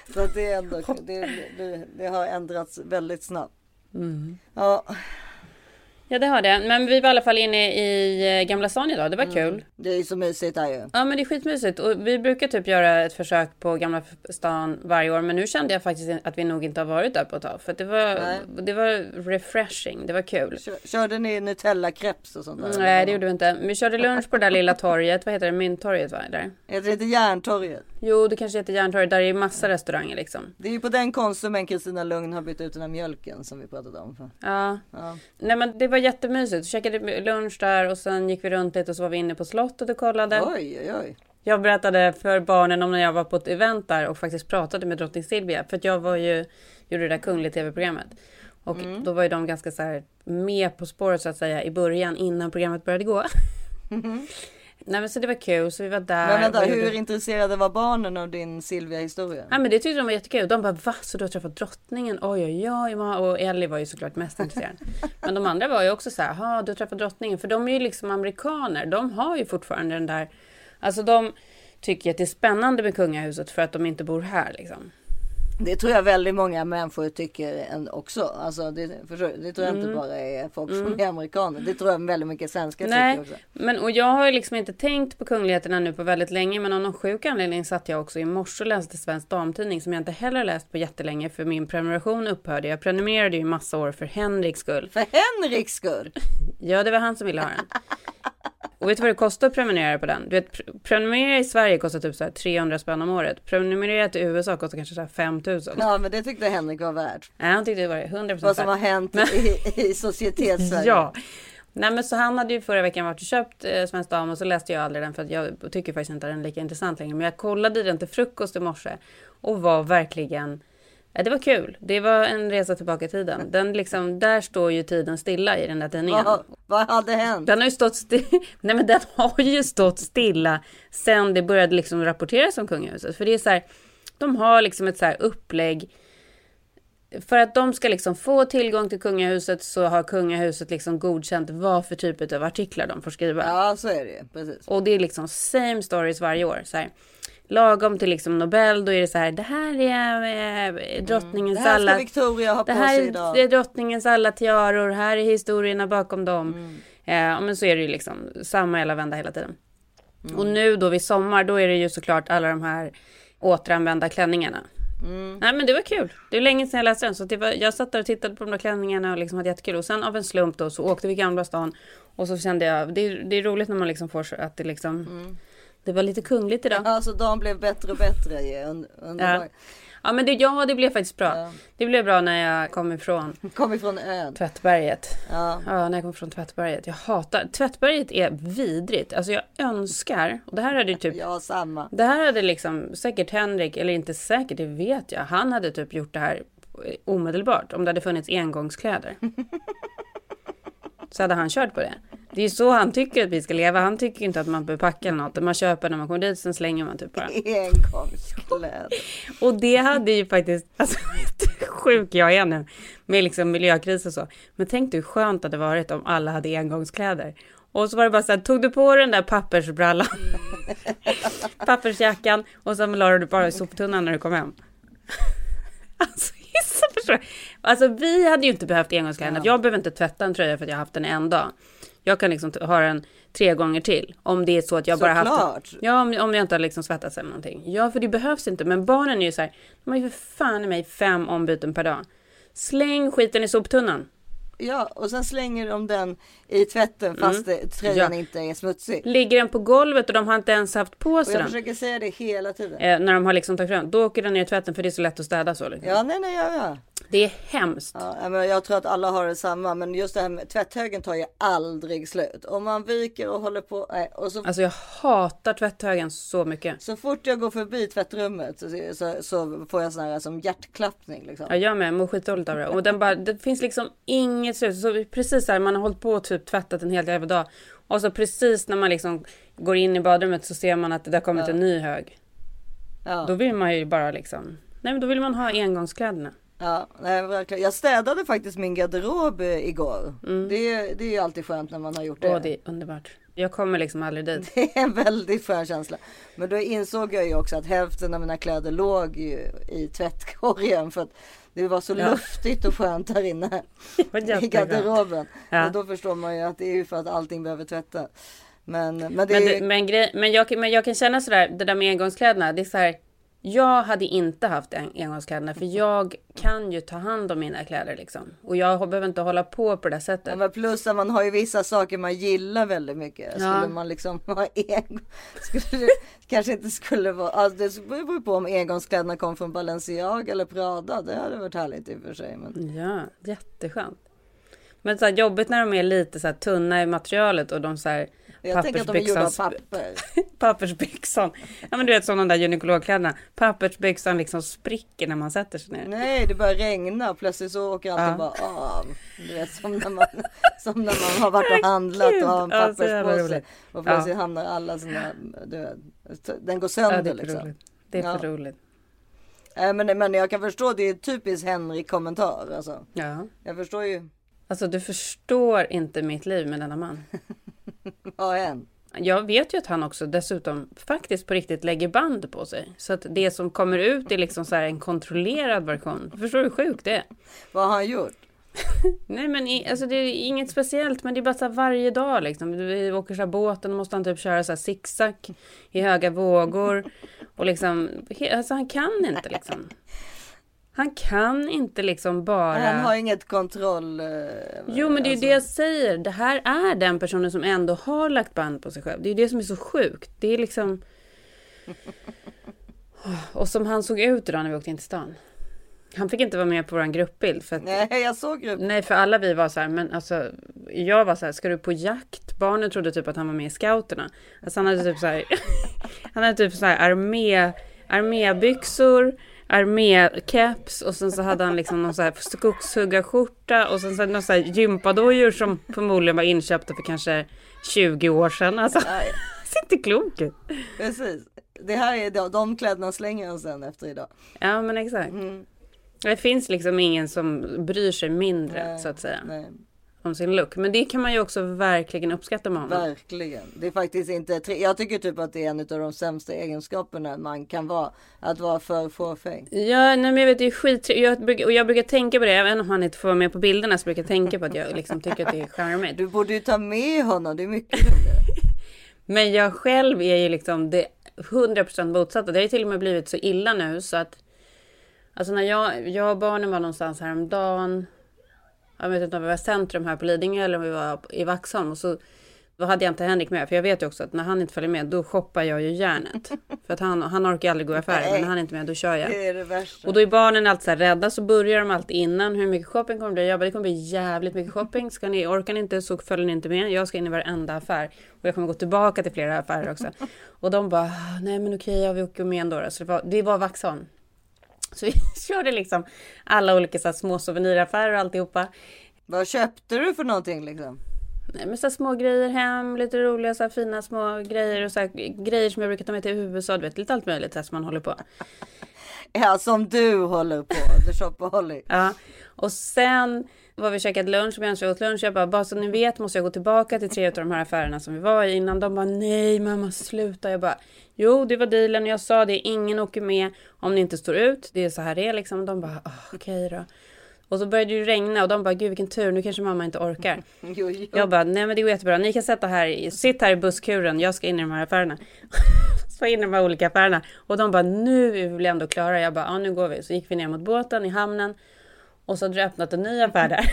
Så att det, är ändå, det, det, det har ändrats väldigt snabbt. Mm. Ja, Ja, det har det. Men vi var i alla fall inne i eh, Gamla stan idag. Det var kul. det är ju så mysigt där ju. Ja, men det är skitmysigt. Och vi brukar typ göra ett försök på Gamla stan varje år. Men nu kände jag faktiskt att vi nog inte har varit där på ett tag. För det var, Nej. det var refreshing. Det var kul. Kör, körde ni Nutella crepes och sånt där? Nej, det gjorde vi inte. Vi körde lunch på det där lilla torget. Vad heter det? Mynttorget, va? Där. Heter det inte Järntorget? Jo, det kanske heter Järntorget. Där är massa restauranger liksom. Det är ju på den konsumen Kristina Lugn har bytt ut den här mjölken som vi pratade om. Ja. Ja. Nej, men det var jättemysigt. Vi käkade lunch där och sen gick vi runt lite och så var vi inne på slottet och kollade. Oj, oj, oj. Jag berättade för barnen om när jag var på ett event där och faktiskt pratade med drottning Silvia. För att jag var ju, gjorde det där kungligt tv-programmet. Och då var ju de ganska så här med på spåret så att säga i början innan programmet började gå. Nej men så det var kul, så vi var där. Men vänta, hur intresserade var barnen av din Silvia-historia? Ja men det tyckte de var jättekul. De bara va? Så du har träffat drottningen? Oj oj oj. ma." Och Ellie var ju såklart mest intresserad. Men de andra var ju också så här, ha du har träffat drottningen. För de är ju liksom amerikaner. De har ju fortfarande den där, alltså de tycker att det är spännande med kungahuset för att de inte bor här liksom. Det tror jag väldigt många människor tycker också. Alltså det, det tror jag inte bara är folk som är amerikaner. Det tror jag väldigt mycket svenskar Mm. Nej, tycker också. men och jag har ju liksom inte tänkt på kungligheterna nu på väldigt länge. Men av någon sjuk anledning satt jag också i morse och läste Svensk Damtidning som jag inte heller läst på jättelänge för min prenumeration upphörde. Jag prenumererade ju massa år för Henriks skull. För Henriks skull. Ja, det var han som ville ha den. Och vet du vad det kostar att prenumerera på den? Du vet, pre- prenumerera i Sverige kostar typ så här 300 spänn om året. Prenumerera till USA kostar kanske så här 5000. Ja men det tyckte Henrik var värt. Nej, han tyckte det var 100% Vad som har hänt i, i societets Ja. Nej men så han hade ju förra veckan varit och köpt eh, Svensk Dam och så läste jag aldrig den för att jag tycker faktiskt inte att den är lika intressant längre. Men jag kollade i den till frukost i morse och var verkligen Ja, det var kul. Det var en resa tillbaka i tiden. Den liksom, där står ju tiden stilla i den där tidningen. Vad, vad hade hänt? Den har ju stått stilla. Nej men den har ju stått stilla sen det började liksom rapporteras om kungahuset. För det är så här, de har liksom ett så här upplägg. För att de ska liksom få tillgång till kungahuset så har kungahuset liksom godkänt vad för typ av artiklar de får skriva. Ja så är det. Precis. Och det är liksom same stories varje år. Så här. Lagom till liksom Nobel, då är det så här, det här är eh, drottningens Det här ska alla... Victoria ha på här sig är, idag. det är drottningens alla tiaror, här är historierna bakom dem. Mm. Eh, men så är det ju liksom samma jävla vända hela tiden. Mm. Och nu då vid sommar, då är det ju såklart alla de här återanvända klänningarna. Mm. Nej men det var kul. Det är länge sedan jag läste den. Så var, jag satt där och tittade på de där klänningarna och liksom hade jättekul. Och sen av en slump då så åkte vi Gamla stan. Och så kände jag, det är, det är roligt när man liksom får så att det liksom... Mm. Det var lite kungligt idag. Ja så dagen blev bättre och bättre underbar. Ja men det, ja, det blev faktiskt bra. Ja. Det blev bra när jag kom ifrån Kom ifrån ön. Tvättberget. Ja. Ja, när jag kom från Tvättberget. Jag hatar... Tvättberget är vidrigt. Alltså jag önskar... Och det här hade typ... ja samma. Det här hade liksom säkert Henrik, eller inte säkert, det vet jag. Han hade typ gjort det här omedelbart. Om det hade funnits engångskläder. Så hade han kört på det. Det är så han tycker att vi ska leva. Han tycker inte att man behöver packa eller något. Man köper när man kommer dit, sen slänger man typ bara. Engångskläder. Och det hade ju faktiskt, alltså sjuk jag är nu med liksom miljökris och så. Men tänk dig hur skönt det hade varit om alla hade engångskläder. Och så var det bara så här, tog du på den där pappersbrallan, pappersjackan och sen la du bara i soptunnan när du kom hem. Alltså du? Alltså vi hade ju inte behövt engångskläderna. Jag behöver inte tvätta en tröja för att jag har haft den en dag. Jag kan liksom ha den tre gånger till. Om det är så att jag bara haft Såklart. den. Ja, om, om jag inte har liksom svettats eller någonting. Ja, för det behövs inte. Men barnen är ju så här, de har ju för fan i mig fem ombyten per dag. Släng skiten i soptunnan. Ja och sen slänger de den i tvätten fast det, tröjan Mm. Ja. inte är smutsig. Ligger den på golvet och de har inte ens haft på sig jag den. försöker säga det hela tiden. Eh, när de har liksom tagit fram. Då åker den ner i tvätten för det är så lätt att städa så. Liksom. Ja nej nej ja, ja. Det är hemskt. Ja, men jag tror att alla har det samma. Men just det här med tvätthögen tar ju aldrig slut. Om man viker och håller på. Nej, och så, Alltså jag hatar tvätthögen så mycket. så fort jag går förbi tvättrummet så, så, så får jag sån här som hjärtklappning. Liksom. Ja, jag med. Mår skitdåligt av det. Och den bara, det finns liksom inget slut. Så precis så här, man har hållit på och typ tvättat en hel jävla dag. Och så precis när man liksom går in i badrummet så ser man att det har kommit Ja. en ny hög. Ja. Då vill man ju bara liksom... Nej men då vill man ha engångskläderna. Ja, nej, verkligen. Jag städade faktiskt min garderob eh, igår. Det, är- det är ju alltid skönt när man har gjort det. Mm. Åh, det är underbart. Jag kommer liksom aldrig dit. Det är en väldigt skön känsla. Men då insåg jag ju också att hälften av mina kläder låg ju i tvättkorgen. För att det var så Ja. luftigt och skönt där inne i garderoben. Ja. Och då förstår man ju att det är ju för att allting behöver tvättas. Men, men det Men, det, ju... men, grej, men, jag, kan- men jag kan känna sådär, det där med engångskläderna. Det är så här, jag hade inte haft en, engångskläderna för jag kan ju ta hand om mina kläder liksom. Och jag behöver inte hålla på på det Ja, sättet. men plus att man har ju vissa saker man gillar väldigt mycket. Skulle Ja. man liksom ha en... Skulle det kanske inte skulle vara... Alltså det beror ju på om engångskläderna kom från Balenciaga eller Prada. Det hade varit härligt i och för sig. Men... Ja, jätteskönt. Men så här, jobbigt när de är lite så här, tunna i materialet och de så här Jag tänker att de är gjorda av papper. pappersbyxan. Ja men du vet som de där gynekologkläderna. Pappersbyxan liksom spricker när man sätter sig ner. Nej, det börjar regna och plötsligt så åker allting Ja. bara av. Du vet som när man, som när man har varit och handlat och har en Ja, papperspåse. Och plötsligt hamnar alla sådana, den går Ja, sönder det är för liksom. roligt. Det är Ja. för roligt. Nej, men, men jag kan förstå, det är typiskt Henrik kommentar. Alltså. Ja. Jag förstår ju, Alltså du förstår inte mitt liv med denna man. vad än. Jag vet ju att han också dessutom faktiskt på riktigt lägger band på sig. Så att det som kommer ut är liksom så här en kontrollerad version. Förstår du hur sjukt det är? Vad har han gjort? Nej men i, alltså det är inget speciellt men det är bara så här varje dag liksom. Vi åker så här båten och måste han typ köra så här zigzag i höga vågor. Och liksom, alltså han kan inte liksom. Han kan inte liksom bara... Han har inget kontroll. eh, Jo men det är ju alltså. det jag säger. Det här är den personen som ändå har lagt band på sig själv. Det är ju det som är så sjukt. Det är liksom... Och som han såg ut idag när vi åkte in till stan. Han fick inte vara med på vår gruppbild. För att, nej. Nej, jag såg ju. för alla vi var så här, men alltså... Jag var så här, ska du på jakt? Barnen trodde typ att han var med i scouterna. Alltså han hade typ så här... han hade typ så här armé... Armébyxor, armékeps och sen så hade han liksom någon så här skogshuggarskjorta och sen så någon så här gympadojor som förmodligen var inköpta för kanske 20 år sedan. Alltså, det ser inte klok ut. precis. Det här är de, de kläderna slänger han sen efter idag. Ja, men exakt. Mm, Det finns liksom ingen som bryr sig mindre Nej, så att säga nej. Om sin look. Men det kan man ju också verkligen uppskatta med honom. Verkligen. Det är faktiskt inte, tre- jag tycker typ att det är en av de sämsta egenskaperna man kan vara. Att vara för fåfäng. Ja, nej, men jag vet, det är skit. Jag brukar, och jag brukar tänka på det, även om han inte får vara med på bilderna, så brukar jag tänka på att jag liksom tycker att det är charmigt. Du borde ju ta med honom, det är mycket roligare. Men jag själv är ju liksom det 100% motsatta. Det har ju till och med blivit så illa nu så att Alltså när jag, jag och barnen var någonstans häromdagen Jag vet inte om vi var i centrum här på Lidingö eller om vi var i Vaxholm och så då hade jag inte Henrik med för jag vet ju också att när han inte följer med då shoppar jag ju järnet. För att han, han orkar aldrig gå i affärer men när han är inte med då kör jag. Det det. Och då är barnen alltid så här rädda så börjar de alltid innan hur mycket shopping kommer det bli. Jag bara, det kommer bli jävligt mycket shopping. Ska ni, orkar ni inte så följer ni inte med. Jag ska in i varenda affär. Och jag kommer gå tillbaka till flera affärer också. Och de bara, "Ah, nej men okej, ja, vi åker med ändå. då." Så det var, det var Vaxholm. Så vi körde liksom alla olika så små souveniraffärer och alltihopa. Vad köpte du för någonting liksom? Nej, men så små grejer hem, lite roliga så fina små grejer och så grejer som jag brukar ta med till USA. Du vet, lite allt möjligt så här, som man håller på. Ja, som du håller på. The shopaholic. Ja, och sen var vi käkat lunch, vi åt lunch. Jag bara, bara så ni vet måste jag gå tillbaka till tre av de här affärerna som vi var i innan. De bara, nej mamma sluta. Jag bara, jo det var dealen jag sa det, ingen åker med om ni inte står ut. Det är så här det är liksom. De bara, "Ah, okej då. Och så började det ju regna och de bara, gud vilken tur, nu kanske mamma inte orkar. Jo, jo. Jag bara, nej men det går jättebra. Ni kan sätta här, sitt här i busskuren. Jag ska in i de här affärerna. så in i de här olika affärerna. Och de bara, nu är vi väl ändå klara. Jag bara, ja nu går vi. Så gick vi ner mot båten i hamnen. Och så hade det öppnat en ny affär där.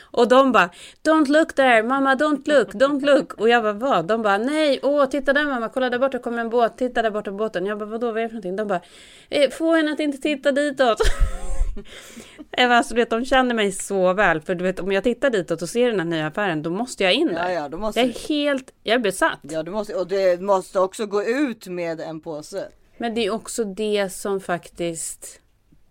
Och de bara, don't look there, mamma don't look, don't look. Och jag bara, vad? De bara, nej, åh, titta där mamma, kolla där borta kommer en båt, titta där borta båten. Jag bara, vadå, vad är det för någonting? De bara, eh, få henne att inte titta ditåt. Eva, alltså, du vet, de känner mig så väl. För du vet, om jag tittar ditåt och ser den här nya affären, då måste jag in där. Ja, ja, då måste Jag är helt, jag är besatt. Ja, du måste, och det måste också gå ut med en påse. Men det är också det som faktiskt,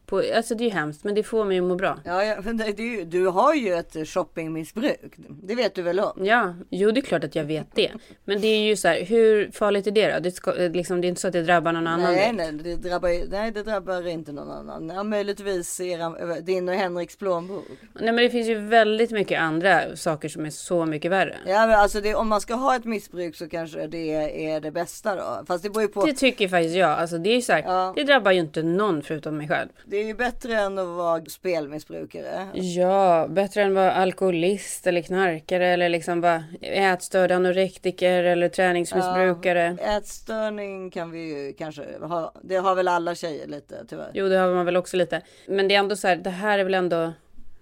på, alltså det är ju hemskt, men det får mig att må bra. Ja, ja men det, det, du har ju ett shoppingmissbruk. Det vet du väl om? Ja, jo det är klart att jag vet det. Men det är ju så här, hur farligt är det då? Det, ska, liksom, det är inte så att det drabbar någon annan. Nej, nej, det drabbar, nej, det drabbar inte någon annan. Ja, möjligtvis era, din och Henriks plånbok. nej men det finns ju väldigt mycket andra saker som är så mycket värre. Ja, men alltså det, om man ska ha ett missbruk så kanske det är det bästa då. Fast det beror ju på. Det tycker faktiskt jag. Alltså det är ju så här, Ja. det drabbar ju inte någon förutom mig själv. Det är ju bättre än att vara spelmissbrukare. Ja, bättre än vara alkoholist eller knarkare eller liksom vara ätstörd anorektiker eller träningsmissbrukare. Ätstörning kan vi ju kanske ha. Det har väl alla tjejer lite tyvärr. Jo, det har man väl också lite. Men det är ändå så här, det här är väl ändå...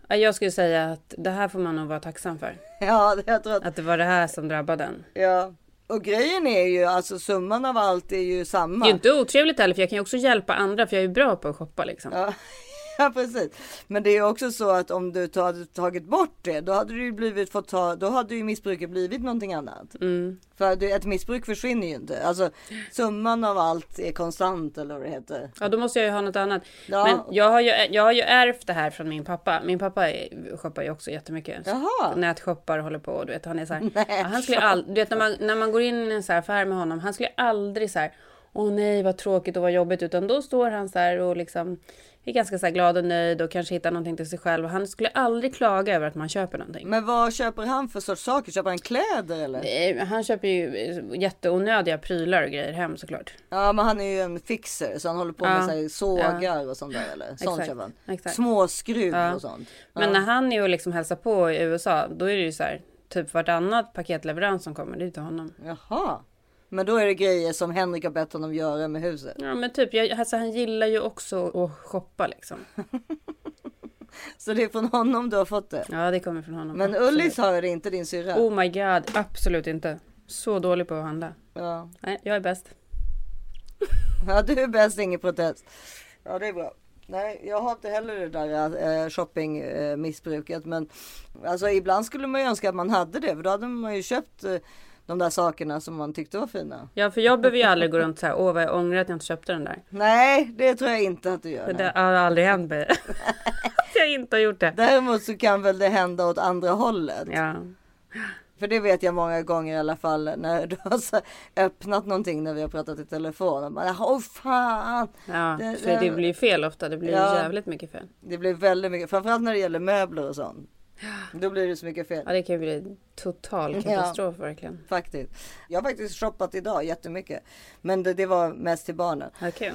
Ja, Jag skulle säga att det här får man nog vara tacksam för. Ja, jag tror att Att det var det här som drabbade en. Ja, och grejen är ju alltså summan av allt är ju Det samma. är ju inte otrevligt heller, för jag kan ju också hjälpa andra, för jag är ju bra på att shoppa liksom. Ja, ja, precis. Men det är också så att om du hade tagit bort det, då hade du blivit fått ta, då hade ju missbruket blivit någonting annat. Mm. För ett missbruk försvinner ju inte. Alltså summan av allt är konstant eller vad det heter. Ja, då måste jag ju ha något annat. Ja. Men jag har, ju, jag har ju ärvt det här från min pappa. Min pappa shoppar ju också jättemycket. Jaha. Nätshoppar och håller på. och Du vet, han är så här. Han skulle all, du vet, när, man, när man går in i en så här affär med honom. Han skulle aldrig så här. Åh nej, vad tråkigt och vad jobbigt. Utan då står han så här och liksom är ganska så här glad och nöjd och kanske hittar någonting till sig själv. Och han skulle aldrig klaga över att man köper någonting. Men vad köper han för sorts saker? Köper han kläder eller? Nej, Han köper ju jätteonödiga prylar och grejer hem såklart. Ja, men han är ju en fixer så han håller på Ja. med så här, sågar och sånt där eller? Sånt köper han. Exakt. Småskruv Ja. och sånt. Men när han är och liksom hälsar på i USA, då är det ju så här, typ vartannat paketleverans som kommer, det är till honom. Jaha. Men då är det grejer som Henrik har bett honom göra med huset. Ja men typ, jag, alltså, han gillar ju också att shoppa liksom. Så det är från honom du har fått det. Ja det kommer från honom. Men absolut. Ullis har det inte din syrra. Oh my god, absolut inte. Så dålig på att handla. Ja. Nej, jag är bäst. ja, du är bäst, ingen protest. Ja, det är bra. Nej, jag har inte heller det där äh, shoppingmissbruket. men alltså ibland skulle man ju önska att man hade det. För då hade man ju köpt eh, de där sakerna som man tyckte var fina. Ja för jag behöver ju aldrig gå runt så här, åh vad jag ångrar att jag inte köpte den där. Nej, det tror jag inte att du gör. För det har aldrig hänt mig. att jag inte har gjort det. Däremot så kan väl det hända åt andra hållet. Ja. För det vet jag många gånger i alla fall när du har öppnat någonting när vi har pratat i telefon. Och bara, Åh fan! Ja, Det- för det blir fel ofta. Det blir Ja. jävligt mycket fel. Det blir väldigt mycket, framförallt när det gäller möbler och sånt. Då blir det så mycket fel. Ja det kan ju bli total Ja. katastrof verkligen. Faktiskt. Jag har faktiskt shoppat idag jättemycket. Men det, det var mest till barnen. Ja, kul.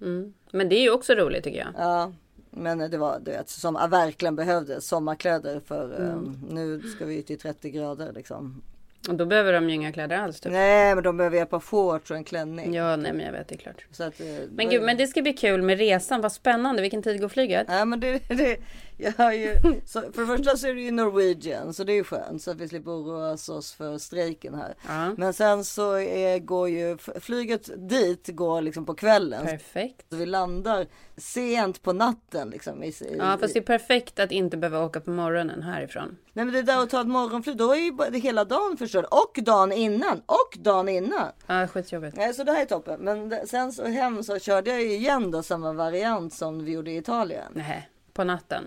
Mm. Men det är ju också roligt tycker jag. Ja, men det var du vet, som verkligen behövdes. Sommarkläder för Mm. um, nu ska vi till 30 grader liksom. Och då behöver de ju inga kläder alls. Typ. Nej, men de behöver ett par shorts och en klänning. Ja, nej men jag vet, det är klart. Så att, eh, Men gud, men det ska bli kul med resan. Vad spännande. Vilken tid går flyget? Nej men det, det jag har ju, så för det första så är det ju Norwegian så det är ju skönt så att vi slipper oroa oss för strejken här. Ja, Men sen så är, går ju flyget dit går liksom på kvällen. perfekt. Så vi landar sent på natten liksom. I, i, Ja, fast det är perfekt att inte behöva åka på morgonen härifrån. Nej men det där att ta ett morgonflyg då är ju hela dagen förstörd. Och dagen innan. Och dagen innan. Ja, skitjobbigt. Nej så det här är toppen. Men sen så hem så körde jag ju igen då samma variant som vi gjorde i Italien. Nej, på natten.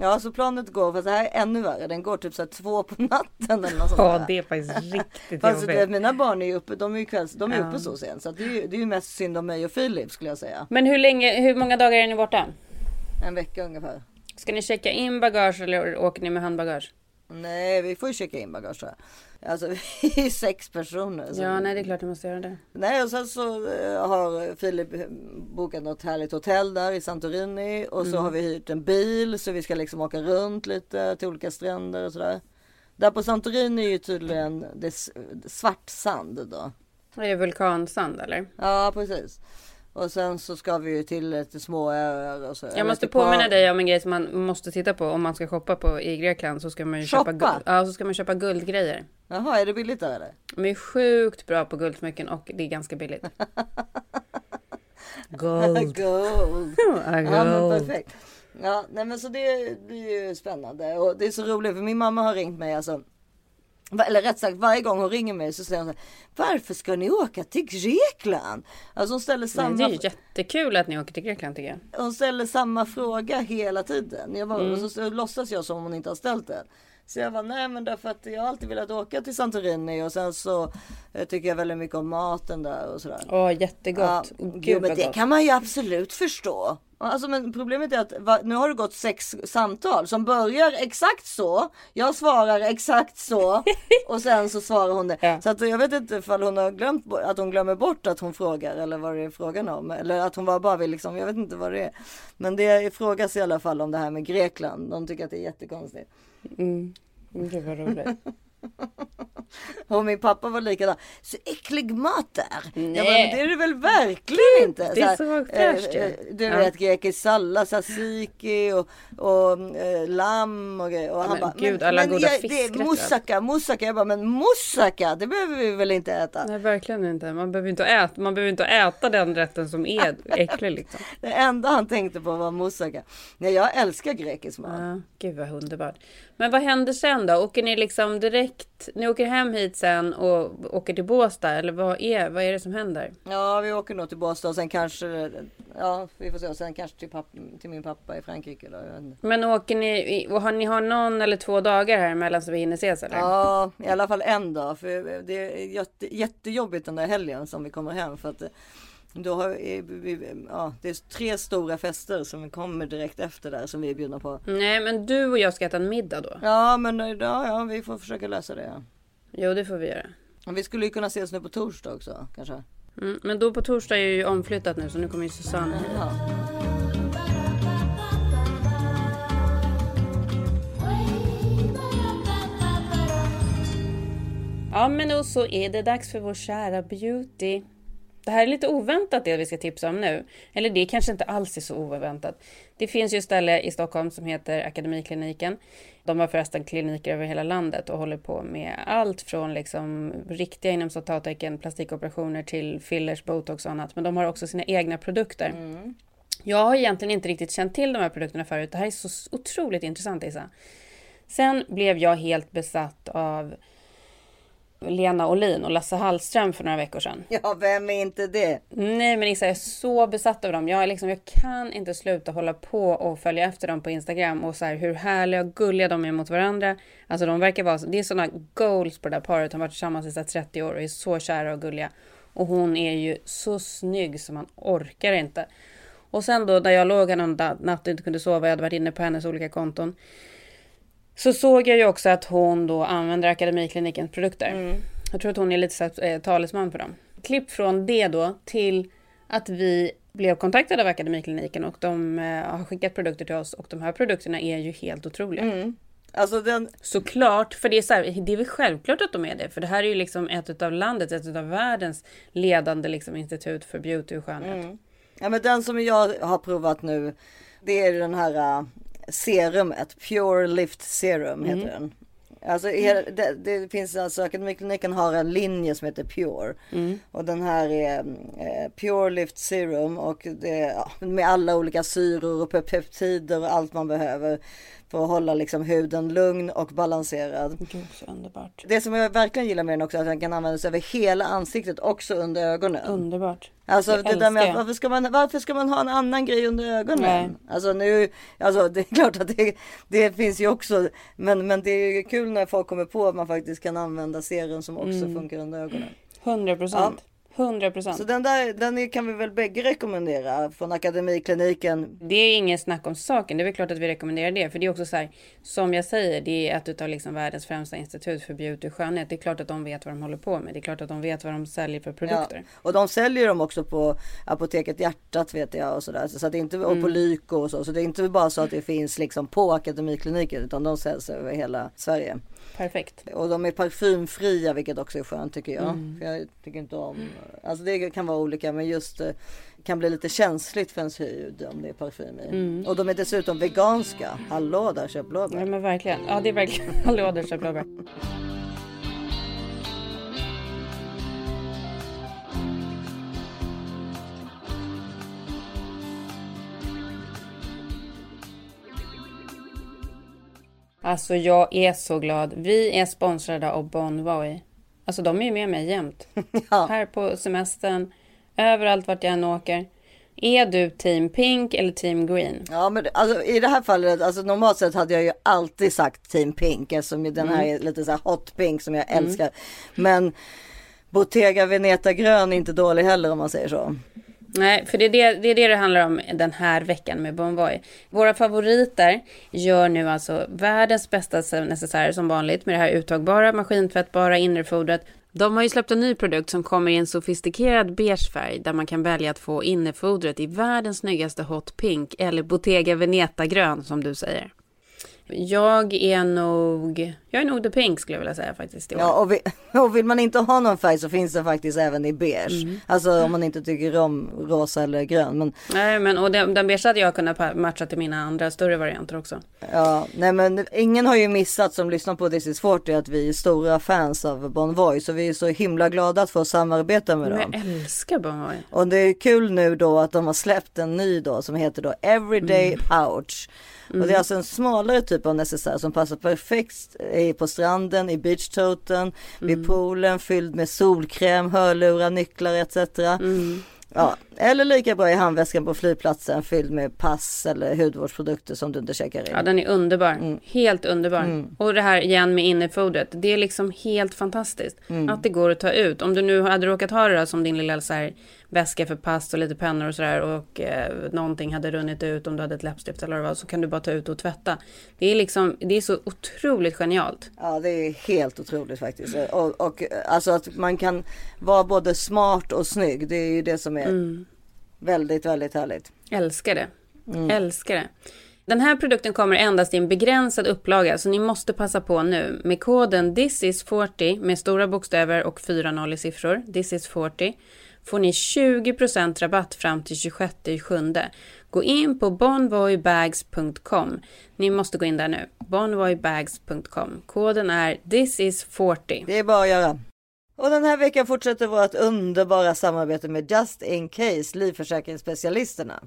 Ja så planet går, fast det här är ännu värre. Den går typ så två på natten eller något sånt Ja, det är faktiskt riktigt Fast det, jobbigt. mina barn är ju uppe, de är ju kvälls, de är Ja. uppe så sent. Så det, är ju, det är ju mest synd om mig och Filip skulle jag säga. Men hur länge, hur många dagar är ni borta? En vecka ungefär. Ska ni checka in bagage eller åker ni med handbagage? Nej, vi får ju checka in bagage. Alltså vi är sex personer. så- Ja, nej det är klart ni måste göra det. Nej, och sen så eh, har Filip eh, bokat något härligt hotell där i Santorini. Och Mm. så har vi hyrt en bil så vi ska liksom åka runt lite till olika stränder och sådär. Där på Santorini är ju tydligen det svart sand då. Är det vulkansand eller? Ja, precis. Och sen så ska vi ju till lite små öar och så. Jag måste påminna dig om en grej som man måste titta på om man ska shoppa på i Grekland så ska man ju köpa, Shoppa? guld, ja, så ska man köpa guldgrejer. Jaha, är det billigt där eller? De är sjukt bra på guldsmycken och det är ganska billigt. Gold. Gold. Ja, Ja, men gold. perfekt. Ja, nej men så det, det är ju spännande och det är så roligt för min mamma har ringt mig alltså. Eller rätt sagt varje gång hon ringer mig så säger hon så här, Varför ska ni åka till Grekland? Alltså hon ställer samma, det är jättekul att ni åker till Grekland tycker jag. hon ställer samma fråga hela tiden. Jag bara, Mm. Och så, så låtsas jag som om hon inte har ställt den. Så jag var nej men därför att jag har alltid velat åka till Santorini och sen så eh, tycker jag väldigt mycket om maten där och sådär. Åh, jättegott. Ja, jo, Gud men det gott. kan man ju absolut förstå. Alltså, men problemet är att va, nu har det gått sex samtal som börjar exakt så. Jag svarar exakt så och sen så svarar hon det. Ja. Så att jag vet inte ifall hon har glömt att hon glömmer bort att hon frågar eller vad det är frågan om. Eller att hon bara, bara vill liksom, jag vet inte vad det är. Men det frågas i alla fall om det här med Grekland. De tycker att det är jättekonstigt. Mm. Gud vad roligt. Och min pappa var likadan. Så äcklig mat där. Jag bara, Nej. men det är det väl verkligen inte. det är så fräscht eh, eh, Du Ja. vet grekisk sallad, tzatziki och, och eh, lamm och grejer. Och han men bara, gud, alla goda jag- det är fiskrätter. moussaka, moussaka. Jag bara, men moussaka, det behöver vi väl inte äta. Nej, verkligen inte. Man behöver inte äta, man behöver inte äta den rätten som är äcklig liksom. Det enda han tänkte på var moussaka. Nej, jag älskar grekisk mat. Ja, gud vad underbart. Men vad händer sen då? Åker ni liksom direkt, ni åker hem hit sen och åker till Båstad eller vad är, vad är det som händer? Ja, vi åker nog till Båstad och sen kanske, ja, vi får se. Och sen kanske till, papp, till min pappa i Frankrike. Då. Men åker ni, och har ni har någon eller två dagar här emellan så vi hinner ses eller? Ja, i alla fall en dag. För det är jätte, jättejobbigt den där helgen som vi kommer hem. För att då har ja, det är tre stora fester som kommer direkt efter där som vi är bjudna på. Nej, men du och jag ska äta en middag då. Ja, men ja, ja, vi får försöka lösa det. Ja. Jo, det får vi göra. Vi skulle ju kunna ses nu på torsdag också kanske. Mm, men då på torsdag är ju omflyttat nu så nu kommer ju Susanne hit. Ja. Ja, men och så är det dags för vår kära beauty. Det här är lite oväntat det vi ska tipsa om nu. Eller det kanske inte alls är så oväntat. Det finns ju ett ställe i Stockholm som heter Akademikliniken. De har förresten kliniker över hela landet och håller på med allt från liksom riktiga inom citattecken plastikoperationer till fillers, botox och annat. Men de har också sina egna produkter. Jag har egentligen inte riktigt känt till de här produkterna förut. Det här är så otroligt intressant Isa. Sen blev jag helt besatt av Lena Olin och Lasse Hallström för några veckor sedan. ja, vem är inte det? Nej men Isa, jag är så besatt av dem. Jag, liksom, jag kan inte sluta hålla på och följa efter dem på Instagram och så här, hur härliga och gulliga de är mot varandra. Alltså de verkar vara, det är sådana goals på det där paret. De har varit tillsammans i så här 30 år och är så kära och gulliga. Och hon är ju så snygg så man orkar inte. Och sen då när jag låg här någon natt och inte kunde sova, jag hade varit inne på hennes olika konton. Så såg jag ju också att hon då använder Akademiklinikens produkter. Jag tror att hon är lite så eh, talesman för dem. Klipp från det då till att vi blev kontaktade av Akademikliniken och de eh, har skickat produkter till oss och de här produkterna är ju helt otroliga. Alltså den, Såklart, för det är, så här, det är väl självklart att de är det. För det här är ju liksom ett av landets, ett av världens ledande liksom, institut för beauty och skönhet. ja, men den som jag har provat nu. Det är den här uh, serumet. Pure Lift Serum heter den. Alltså det, det finns alltså Akademikliniken har en linje som heter Pure. Och den här är eh, Pure Lift Serum och det, ja, med alla olika syror och pe- peptider och allt man behöver. För att hålla liksom huden lugn och balanserad. Gud, så underbart. Det som jag verkligen gillar med den också är att den kan användas över hela ansiktet också under ögonen. Underbart. Alltså Jag det där med att, varför ska, man, varför ska man ha en annan grej under ögonen? Nej. Alltså nu, alltså det är klart att det, det finns ju också, men, men det är ju kul när folk kommer på att man faktiskt kan använda serum som också Mm. funkar under ögonen. 100 procent. 100 procent. Så den där, den kan vi väl bägge rekommendera från Akademikliniken. Det är ingen snack om saken. Det är väl klart att vi rekommenderar det. För det är också så här, som jag säger, det är ett av liksom världens främsta institut för beauty och skönhet. Det är klart att de vet vad de håller på med. Det är klart att de vet vad de säljer för produkter. Och de säljer dem också på Apoteket Hjärtat vet jag och sådär. Så att det är inte, och Mm. på Lyko och så. Så det är inte bara så att det finns liksom på Akademikliniken utan de säljs över hela Sverige. Perfekt. Och de är parfymfria vilket också är skönt tycker jag. Mm. För jag tycker inte om, alltså det kan vara olika men just eh, kan bli lite känsligt för ens hud om det är parfym i. Och de är dessutom veganska. Hallå där köp blåbär. Ja men verkligen. Ja det är verkligen. Hallå där köp blåbär. Alltså jag är så glad. Vi är sponsrade av Bonvoy. Alltså de är ju med mig jämt. Ja. Här på semestern, överallt vart jag än åker. Är du team pink eller team green? Ja men alltså, i det här fallet, alltså normalt sett hade jag ju alltid sagt Team Pink eftersom den här är lite så här hot pink som jag älskar. Men Bottega Veneta grön är inte dålig heller om man säger så. Nej, för det är det, det är det det handlar om den här veckan med Bonvoy. Våra favoriter gör nu alltså världens bästa necessärer som vanligt med det här uttagbara, maskintvättbara innerfodret. De har ju släppt en ny produkt som kommer i en sofistikerad beige färg där man kan välja att få innerfodret i världens snyggaste hot pink eller Bottega Veneta grön som du säger. Jag är nog, jag är nog the pink skulle jag vilja säga faktiskt. Ja och, vi, och vill man inte ha någon färg så finns det faktiskt även i beige. Mm. Alltså om man inte tycker om rosa eller grön. Men Nej, men och den, den beige hade jag kunnat matcha till mina andra större varianter också. Ja, nej men ingen har ju missat som lyssnar på This is 40 att vi är stora fans av Bon Voy så vi är så himla glada att få samarbeta med Men dem. jag älskar Bonvoy. Och det är kul nu då att de har släppt en ny då som heter då Everyday Pouch. Och det är alltså en smalare typ av necessär som passar perfekt i- på stranden, i beachtoten, vid poolen, fylld med solkräm, hörlurar, nycklar etc. Ja, eller lika bra i handväskan på flygplatsen fylld med pass eller hudvårdsprodukter som du inte checkar in. Ja, den är underbar. Mm. Helt underbar. Och det här igen med innerfodret. Det är liksom helt fantastiskt. Mm. Att det går att ta ut. Om du nu hade råkat ha det då, som din lilla så här, väska för pass och lite pennor och sådär. Och eh, någonting hade runnit ut om du hade ett läppstift eller vad det var. Så kan du bara ta ut och tvätta. Det är liksom, det är så otroligt genialt. Ja det är helt otroligt faktiskt. Och, och alltså att man kan vara både smart och snygg. Det är ju det som är väldigt, väldigt härligt. Älskar det. Älskar det. Den här produkten kommer endast i en begränsad upplaga så ni måste passa på nu. Med koden thisis40 med stora bokstäver och 4 noll i siffror, thisis40, får ni 20% rabatt fram till 26 7. Gå in på bonvoybags.com. Ni måste gå in där nu. bonvoybags.com. Koden är thisis40. Det är bara att göra. Och den här veckan fortsätter vårt underbara samarbete med Just In Case, livförsäkringsspecialisterna.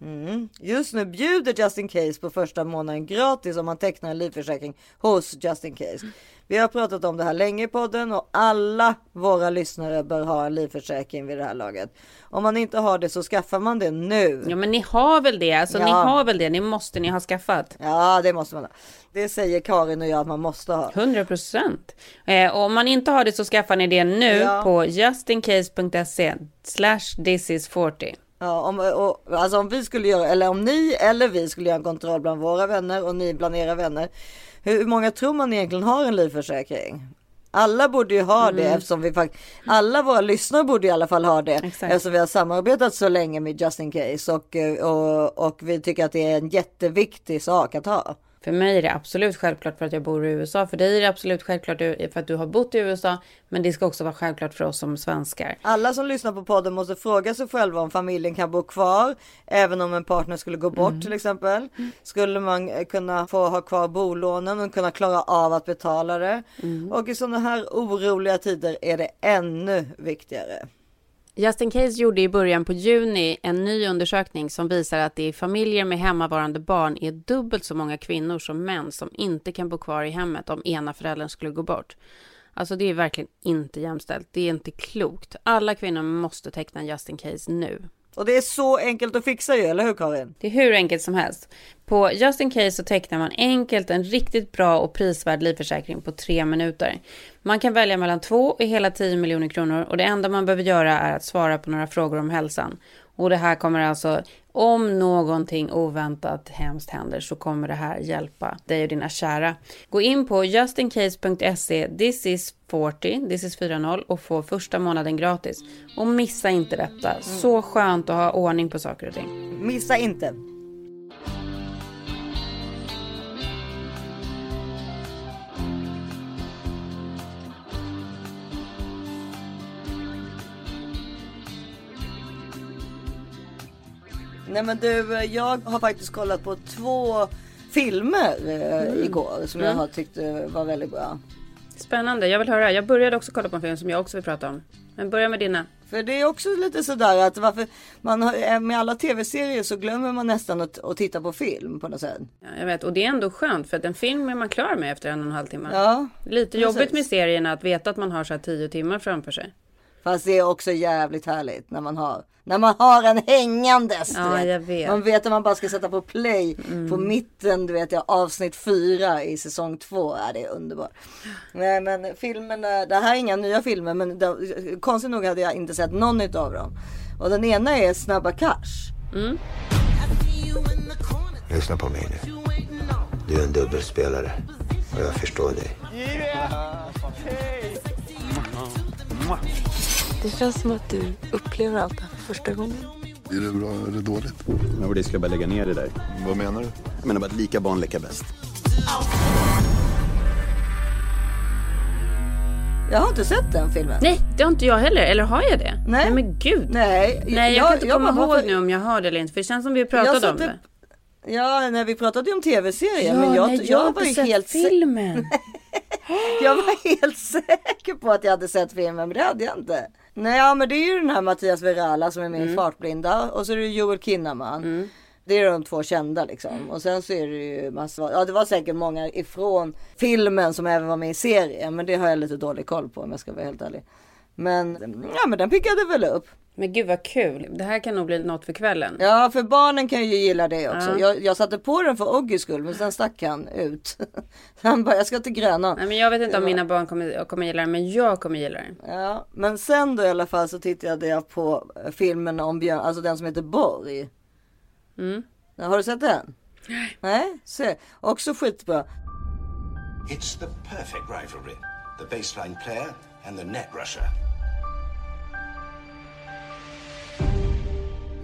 Mm. Just nu bjuder Just In Case på första månaden gratis om man tecknar en livförsäkring hos Just In Case. Vi har pratat om det här länge i podden och alla våra lyssnare bör ha en livförsäkring vid det här laget. Om man inte har det så skaffar man det nu. Ja men ni har väl det? Alltså ni Ja. har väl det? Ni måste ni ha skaffat. Ja, det måste man ha. Det säger Karin och jag att man måste ha. 100 procent. Eh, om man inte har det så skaffar ni det nu Ja. på justincase.se slash thisis40. Ja, om, och, alltså om vi skulle göra, eller om ni eller vi skulle göra en kontroll bland våra vänner och ni bland era vänner. Hur många tror man egentligen har en livförsäkring? Alla borde ju ha det eftersom vi faktiskt, alla våra lyssnare borde i alla fall ha det. Exakt. Eftersom vi har samarbetat så länge med Just In Case och, eh, och, och vi tycker att det är en jätteviktig sak att ha. För mig är det absolut självklart för att jag bor i USA. För dig är det absolut självklart för att du har bott i USA. Men det ska också vara självklart för oss som svenskar. Alla som lyssnar på podden måste fråga sig själva om familjen kan bo kvar även om en partner skulle gå bort till exempel. Skulle man eh, kunna få ha kvar bolånen och kunna klara av att betala det? Och i sådana här oroliga tider är det ännu viktigare. Justin Case gjorde i början på juni en ny undersökning som visar att det i familjer med hemmavarande barn är dubbelt så många kvinnor som män som inte kan bo kvar i hemmet om ena föräldern skulle gå bort. Alltså det är verkligen inte jämställt. Det är inte klokt. Alla kvinnor måste teckna Justin Case nu. Och det är så enkelt att fixa ju, eller hur Karin? Det är hur enkelt som helst. På Just In Case så tecknar man enkelt en riktigt bra och prisvärd livförsäkring på tre minuter. Man kan välja mellan två och hela 10 miljoner kronor och det enda man behöver göra är att svara på några frågor om hälsan. Och det här kommer alltså, om någonting oväntat hemskt händer så kommer det här hjälpa dig och dina kära. Gå in på justincase.se, this is 40, this is 40 och få första månaden gratis. Och missa inte detta. Så skönt att ha ordning på saker och ting. Missa inte. Nej men du, jag har faktiskt kollat på två filmer eh, igår som jag har tyckt eh, var väldigt bra. Spännande, jag vill höra. Jag började också kolla på en film som jag också vill prata om. Men börja med dina. För det är också lite sådär att varför man har, eh, med alla tv-serier så glömmer man nästan att, att titta på film på något sätt. Ja, jag vet, och det är ändå skönt för att en film är man klar med efter en och en halv timme. Ja, Lite precis. jobbigt med serierna att veta att man har så här tio timmar framför sig. Fast det är också jävligt härligt när man har när man har en hängandes. Ja, vet. jag vet. Man vet att man bara ska sätta på play på mitten, du vet jag, avsnitt fyra i säsong två. Ja, det är underbart. Nej, men filmerna, det här är inga nya filmer, men det, konstigt nog hade jag inte sett någon av dem. Och den ena är Snabba Cash. Lyssna på mig nu. Du är en dubbelspelare och jag förstår dig. Det känns som att du upplever allt det här för första gången. Är det bra eller dåligt? Ja, och det ska jag bara lägga ner det där. Vad menar du? Jag menar bara att lika barn leka bäst. Jag har inte sett den filmen. Nej, det har inte jag heller. Eller har jag det? Nej. men gud. Nej, Nej, jag, kan inte komma bara- ihåg varför- nu om jag har det eller inte. För det känns som vi Jag pratade om satte- det. Ja, när vi pratade ju om tv-serier. men jag, nej, jag, har var inte sett helt filmen. jag var helt säker på att jag hade sett filmen, men det hade jag inte. Nej, ja, men det är ju den här Mattias Verala som är Mm. med i Fartblinda och så är det Joel Kinnaman. Det är de två kända liksom. Och sen så är det ju massor, ja det var säkert många ifrån filmen som även var med i serien. Men det har jag lite dålig koll på om jag ska vara helt ärlig. Men, ja men den pickade väl upp. Men gud vad kul. Det här kan nog bli något för kvällen. Ja, för barnen kan ju gilla det också. Ja. Jag, jag satte på den för Oggys skull, men sen stack han ut. han bara, jag ska till Grönan. Nej, men jag vet inte om mina barn kommer, kommer gilla den, men jag kommer gilla den. Ja, men sen då i alla fall så tittade jag på eh, filmen om Björn, alltså den som heter Borg. Mm. Ja, Har du sett den? Nej, se. Också skitbra. It's the perfect rivalry. The baseline player and the net rusher.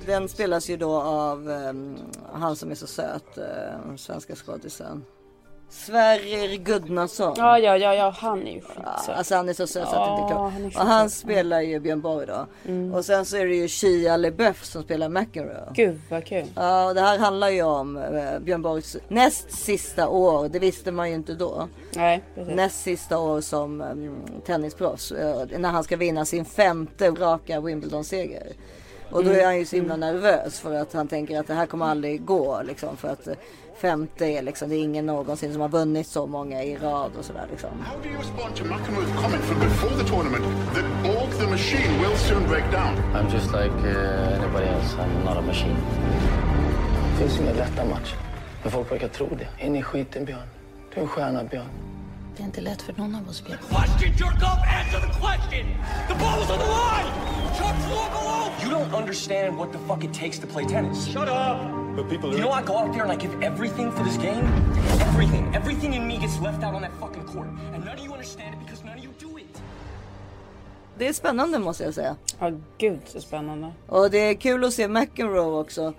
Den spelas ju då av ehm, han som är så söt, uh, svenska skådisen. Sverrir Gudnason. Ja, ja, ja, ja, han är ju skitsöt. Alltså han är så söt så att det inte är Ja, han är klart. så Och han spelar ju Björn Borg då. Och sen så är det ju Shia LeBeouf som spelar McEnroe. Gud vad kul. Ja, och det här handlar ju om eh, Björn Borgs näst sista år. Det visste man ju inte då. Nej, precis. Näst sista år som um, tennisproffs. eh, när han ska vinna sin femte raka Wimbledon-seger. Och då är han ju så himla nervös för att han tänker att det här kommer aldrig gå. Liksom, för att eh, femte är liksom, det är ingen någonsin som har vunnit så många i rad och sådär liksom. How do you respond to McEnroe's comment from before the tournament that Borg the machine will soon break down? I'm just like uh, anybody else. I'm not a machine. Det finns inga lätta matcher. Men folk verkar tro det. In i skiten, Björn. Du är en stjärna, Björn. Det är inte lätt för någon av oss, Björn. Question, jerk off, answer the question! The ball was on the line! Four below! You don't understand what the fuck it takes to play tennis. Shut up! But people You know I go out there and I give everything for this game? Everything. Everything in me gets left out on that fucking court. And none of you understand it because none of you do it. Det är spännande måste jag säga. Ja, gud så spännande. Och det är kul att se McEnroe också.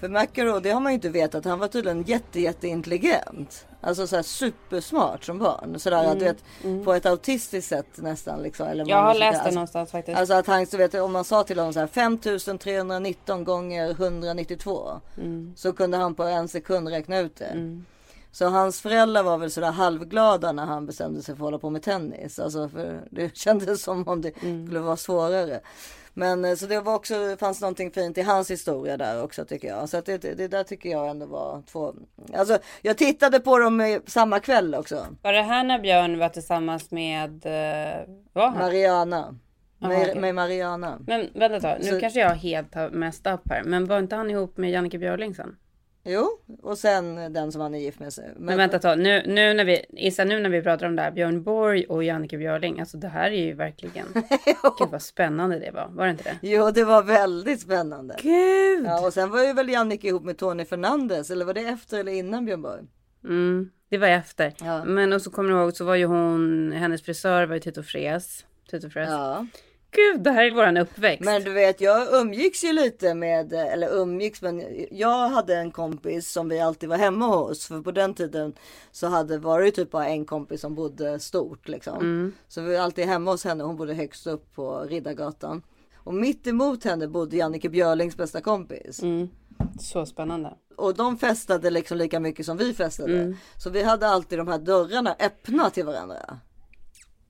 För McEnroe, det har man ju inte vetat. Han var tydligen jätte, jätteintelligent. Alltså så här supersmart som barn. Sådär att du vet på ett autistiskt sätt nästan liksom. Eller Mm, Jag har läst det alltså, någonstans faktiskt. Alltså att han, så vet, om man sa till honom så här 5319 gånger 192. Mm. Så kunde han på en sekund räkna ut det. Så hans föräldrar var väl sådär halvglada när han bestämde sig för att hålla på med tennis. Alltså för det kändes som om det Mm. skulle vara svårare. Men eh, så det var också, fanns någonting fint i hans historia där också tycker jag. Så det, det där tycker jag ändå var två. Alltså jag tittade på dem eh, samma kväll också. Var det här när Björn var tillsammans med... Uh, var han? Mariana. Aha, Med, med Mariana. Men vänta ett tag, nu Så- kanske jag helt har messed upp här. Men var inte han ihop med Jannike Björling sen? Jo, och sen den som han är gift med sig. Men, vänta tag, nu, nu, när vi, Issa, nu när vi pratar om det här, Björn Borg och Jannike Björling, alltså det här är ju verkligen... Gud vad spännande det var, var det inte det? Jo, det var väldigt spännande. Gud! Ja, och sen var ju väl Jannike ihop med Tony Fernandes. Eller var det efter eller innan Björn Borg? Mm, det var efter. Ja. Men och så kommer du ihåg så var ju hon, hennes frisör var ju Tito Fres. Tito Fres. Ja. Gud, det här är våran uppväxt. Men du vet, jag umgicks ju lite med, eller umgicks, men jag hade en kompis som vi alltid var hemma hos. För på den tiden så hade, var det ju typ bara en kompis som bodde stort liksom. Så vi var alltid hemma hos henne. Hon bodde högst upp på Riddargatan. Och mitt emot henne bodde Jannike Björlings bästa kompis. Mm. Så spännande. Och de festade liksom lika mycket som vi festade. Så vi hade alltid de här dörrarna öppna till varandra.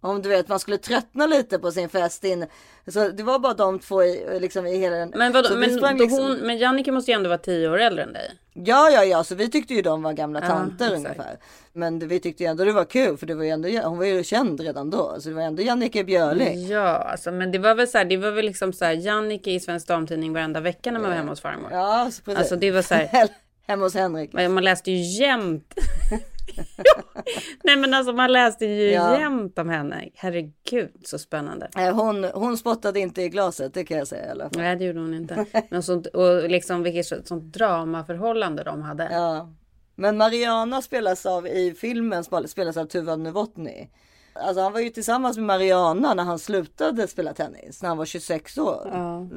Om du vet man skulle tröttna lite på sin fest in. Så det var bara de två i, liksom i hela den. Men, vadå, men, sprang liksom- hon, men Jannike måste ju ändå vara tio år äldre än dig. Ja, ja, ja, så vi tyckte ju de var gamla Ja, tanter exakt. ungefär. Men vi tyckte ju ändå det var kul för det var ju ändå, hon var ju känd redan då. Så det var ändå Jannike Björling. Ja, alltså, men det var väl så här, det var väl liksom så här, Jannike i Svensk Damtidning varenda vecka när man var hemma hos farmor. Ja, precis. Alltså det var så här, Hemma hos Henrik. man läste ju jämt. Nej men alltså man läste ju Ja. jämt om henne. Herregud så spännande. Eh, Hon, hon spottade inte i glaset, det kan jag säga i alla fall. Nej det gjorde hon inte. Men sånt, och liksom vilket så- sånt dramaförhållande de hade. Ja. Men Mariana spelas av i filmen spel- spelas av Tuva Novotny. Alltså han var ju tillsammans med Mariana när han slutade spela tennis när han var 26 år.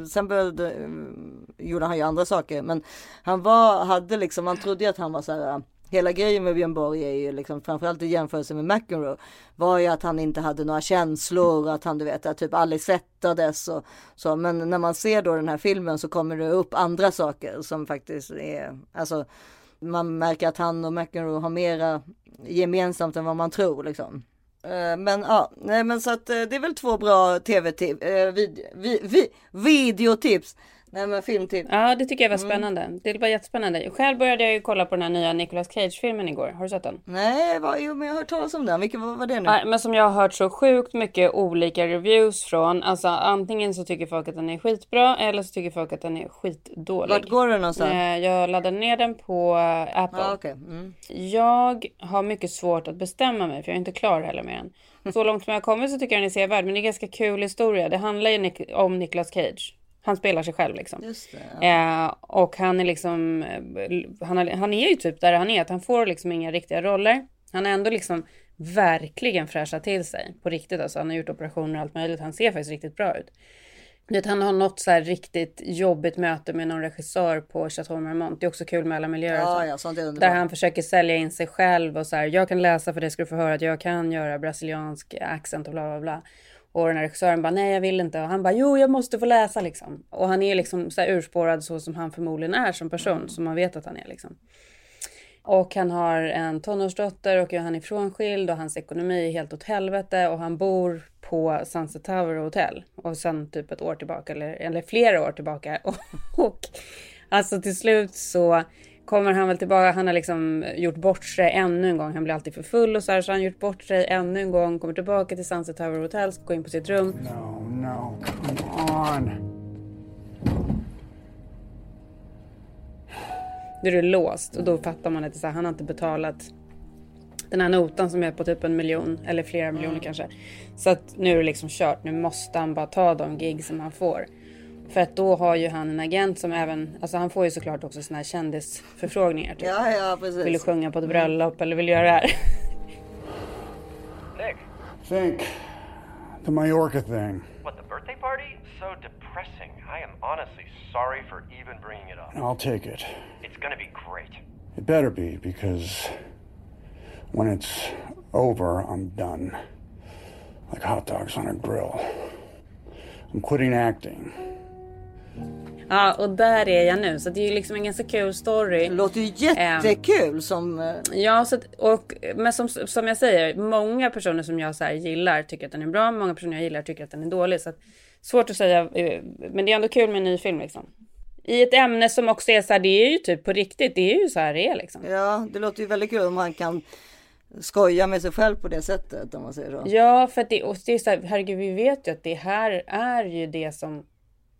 Sen började, eh, gjorde han ju andra saker men han var, hade liksom, man trodde att han var så här Hela grejen med Björn Borg är ju liksom framförallt i jämförelse med McEnroe var ju att han inte hade några känslor, att han du vet att typ aldrig svettades och så. Men när man ser då den här filmen så kommer det upp andra saker som faktiskt är, alltså man märker att han och McEnroe har mera gemensamt än vad man tror liksom. Eh, men ja, nej men så att eh, det är väl två bra tv-tips, eh, vid, vid, vid, videotips, nej men filmtips. Ja, det tycker jag var Mm. spännande. Det var jättespännande. Själv började jag ju kolla på den här nya Nicolas Cage-filmen igår. Har du sett den? Nej, vad, jo, men jag har hört talas om den. Vilken var det nu? Nej, men som jag har hört så sjukt mycket olika reviews från. Alltså antingen så tycker folk att den är skitbra eller så tycker folk att den är skitdålig. Vart går den någonstans? Eh, Jag laddade ner den på eh, Apple. Ja, okej. Mm. Jag har mycket svårt att bestämma mig för jag är inte klar heller med den. Så långt som jag har kommit så tycker jag den är sevärd. Men det är en ganska kul historia. Det handlar ju om Nicolas Cage. Han spelar sig själv liksom. Just det. Eh, och han är liksom, eh, han, har, han är ju typ där han är, att han får liksom inga riktiga roller. Han har ändå liksom verkligen fräschat till sig på riktigt. Alltså, han har gjort operationer och allt möjligt. Han ser faktiskt riktigt bra ut. Vet, han har något så här riktigt jobbigt möte med någon regissör på Chateau Marmont. Det är också kul med alla miljöer. Ja, ja, sånt är Där han försöker sälja in sig själv och så här, jag kan läsa för det ska du få höra att jag kan göra brasiliansk accent och bla bla bla. Och den här regissören bara, nej jag vill inte. Och han bara, jo jag måste få läsa liksom. Och han är liksom så här urspårad så som han förmodligen är som person, som man vet att han är liksom. Och han har en tonårsdotter och han är frånskild och hans ekonomi är helt åt helvete och han bor på Sunset Tower Hotel. Och sen typ ett år tillbaka eller, eller flera år tillbaka. Och, och alltså till slut så kommer han väl tillbaka. Han har liksom gjort bort sig ännu en gång. Han blir alltid för full och så här så han gjort bort sig ännu en gång. Kommer tillbaka till Sunset Tower Hotel, ska gå in på sitt rum. No, no, come on. Då är det låst och då fattar man att det så här, han har inte betalat den här notan som är på typ en miljon eller flera miljoner kanske. Så att nu är det liksom kört. Nu måste han bara ta de gig som han får. För att då har ju han en agent som även, alltså han får ju såklart också såna här kändisförfrågningar. Typ. Ja, ja, precis. Vill du sjunga på ett bröllop eller vill du göra det här? Nick, Think the Mallorca thing. what, the birthday party? So depressing. I am honestly sorry for even bringing it up. I'll take it. It's gonna be great. It better be because when it's over, I'm done. Like hot dogs on a grill. I'm quitting acting. Ja, och där är jag nu. Så det är ju liksom en ganska kul story. Det låter ju jättekul som... eh, Ja, så och, men som, som jag säger, många personer som jag så här gillar tycker att den är bra, många personer jag gillar tycker att den är dålig. Så att, svårt att säga, eh, men det är ändå kul med en ny film liksom. I ett ämne som också är så här, det är ju typ på riktigt, det är ju så här det är liksom. Ja, det låter ju väldigt kul om han kan skoja med sig själv på det sättet om man säger så. Ja, för att det, och det är så här, herregud, vi vet ju att det här är ju det som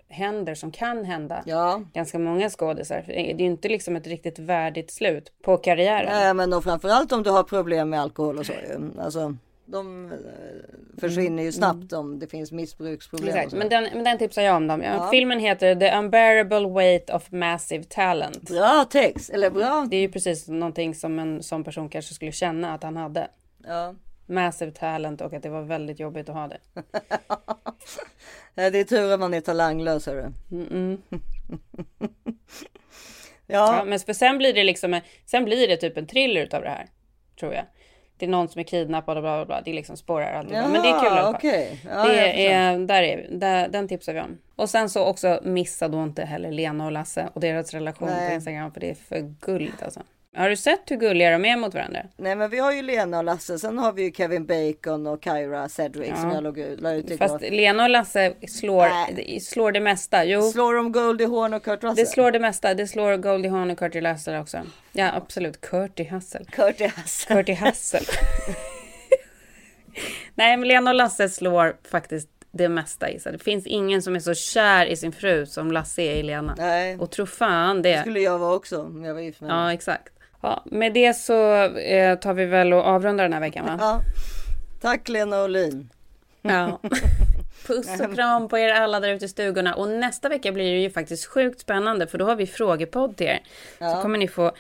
händer, som kan hända. Ja. Ganska många skådisar. Det är ju inte liksom ett riktigt värdigt slut på karriären. Nej, men och framförallt om du har problem med alkohol och så. Alltså, de eh, försvinner ju snabbt om det finns missbruksproblem. Mm. Exakt, men den, men den tipsar jag om. Dem. Ja. Filmen heter The Unbearable Weight of Massive Talent. Bra text, eller bra. Det är ju precis någonting som en sån person kanske skulle känna att han hade. Ja. Massive talent och att det var väldigt jobbigt att ha det. Det är tur att man är talanglös hörru. Mm-mm. Ja. Ja, men för sen blir det liksom, sen blir det typ en thriller utav det här. Tror jag. Det är någon som är kidnappad och bla bla bla. Det är liksom spårar allt. Ja, men det är kul i alla okej. Ja, det är, där är. Där, den tipsar vi om. Och sen så också missa då inte heller Lena och Lasse och deras relation Nej. på Instagram. För det är för guld alltså. Har du sett hur gulliga de är mot varandra? Nej men vi har ju Lena och Lasse. Sen har vi ju Kevin Bacon och Kyra Cedric som jag låg ut, la ut igår. Fast Lena och Lasse slår, slår det mesta. Jo. Slår de Goldie Hawn och Kurt Russell? Det slår det mesta. Det slår Goldie Hawn och Curtis Russell också. Ja absolut. Curtis Hassel. Curtis Hassel. Curtis Hassel. Nej men Lena och Lasse slår faktiskt det mesta i sig. Det finns ingen som är så kär i sin fru som Lasse är i Lena. Nej. Och tro fan det. Det skulle jag vara också om jag var gift med Ja exakt. Ja, med det så eh, tar vi väl och avrundar den här veckan va? Ja. Tack Lena Olin. Ja. Puss och kram på er alla där ute i stugorna. Och nästa vecka blir det ju faktiskt sjukt spännande för då har vi frågepodd till er. Ja. Så kommer ni få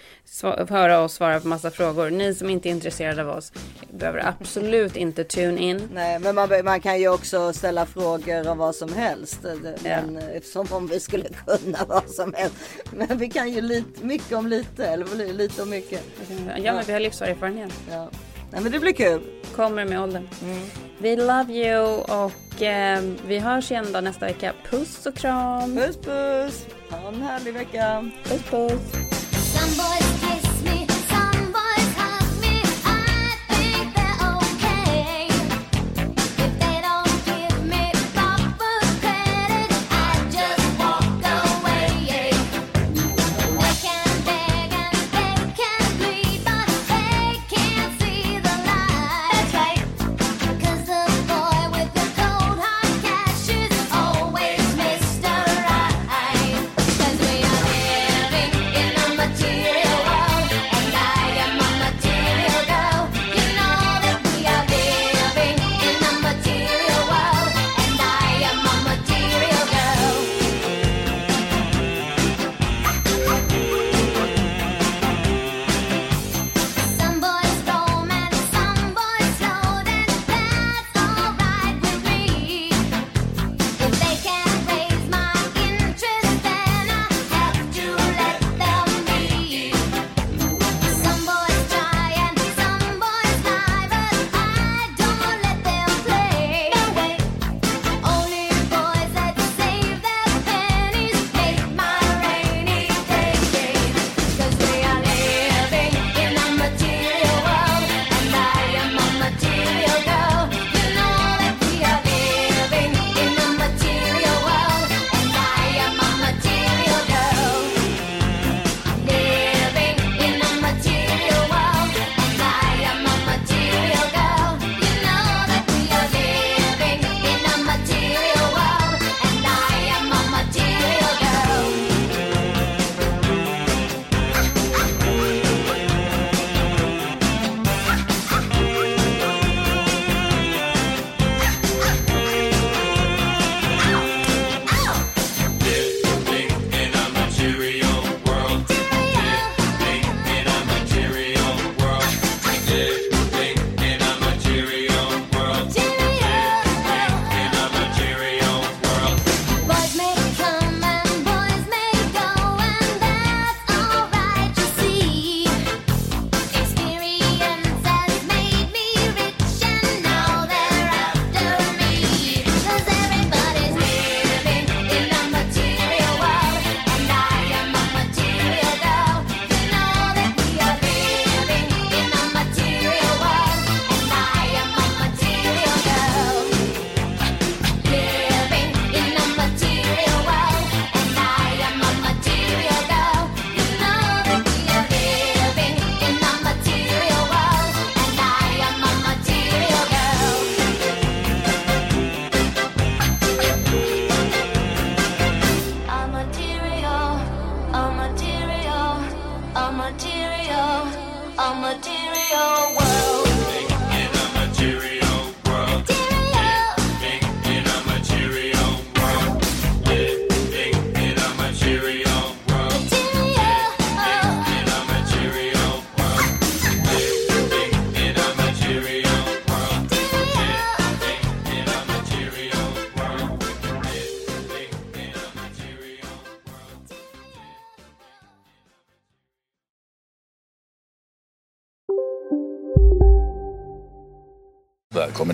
höra oss svara på massa frågor. Ni som inte är intresserade av oss behöver absolut inte tune in. Nej, men man, man kan ju också ställa frågor om vad som helst. Men, eh, Som om vi skulle kunna vad som helst. Men vi kan ju lite, mycket om lite, eller lite om mycket. Ja, men vi har livserfarenhet. Ja. Nej, men det blir kul. Kommer med åldern. Vi love you och eh, vi hörs igen då nästa vecka. Puss och kram. Puss puss. Ha en härlig vecka. Puss puss.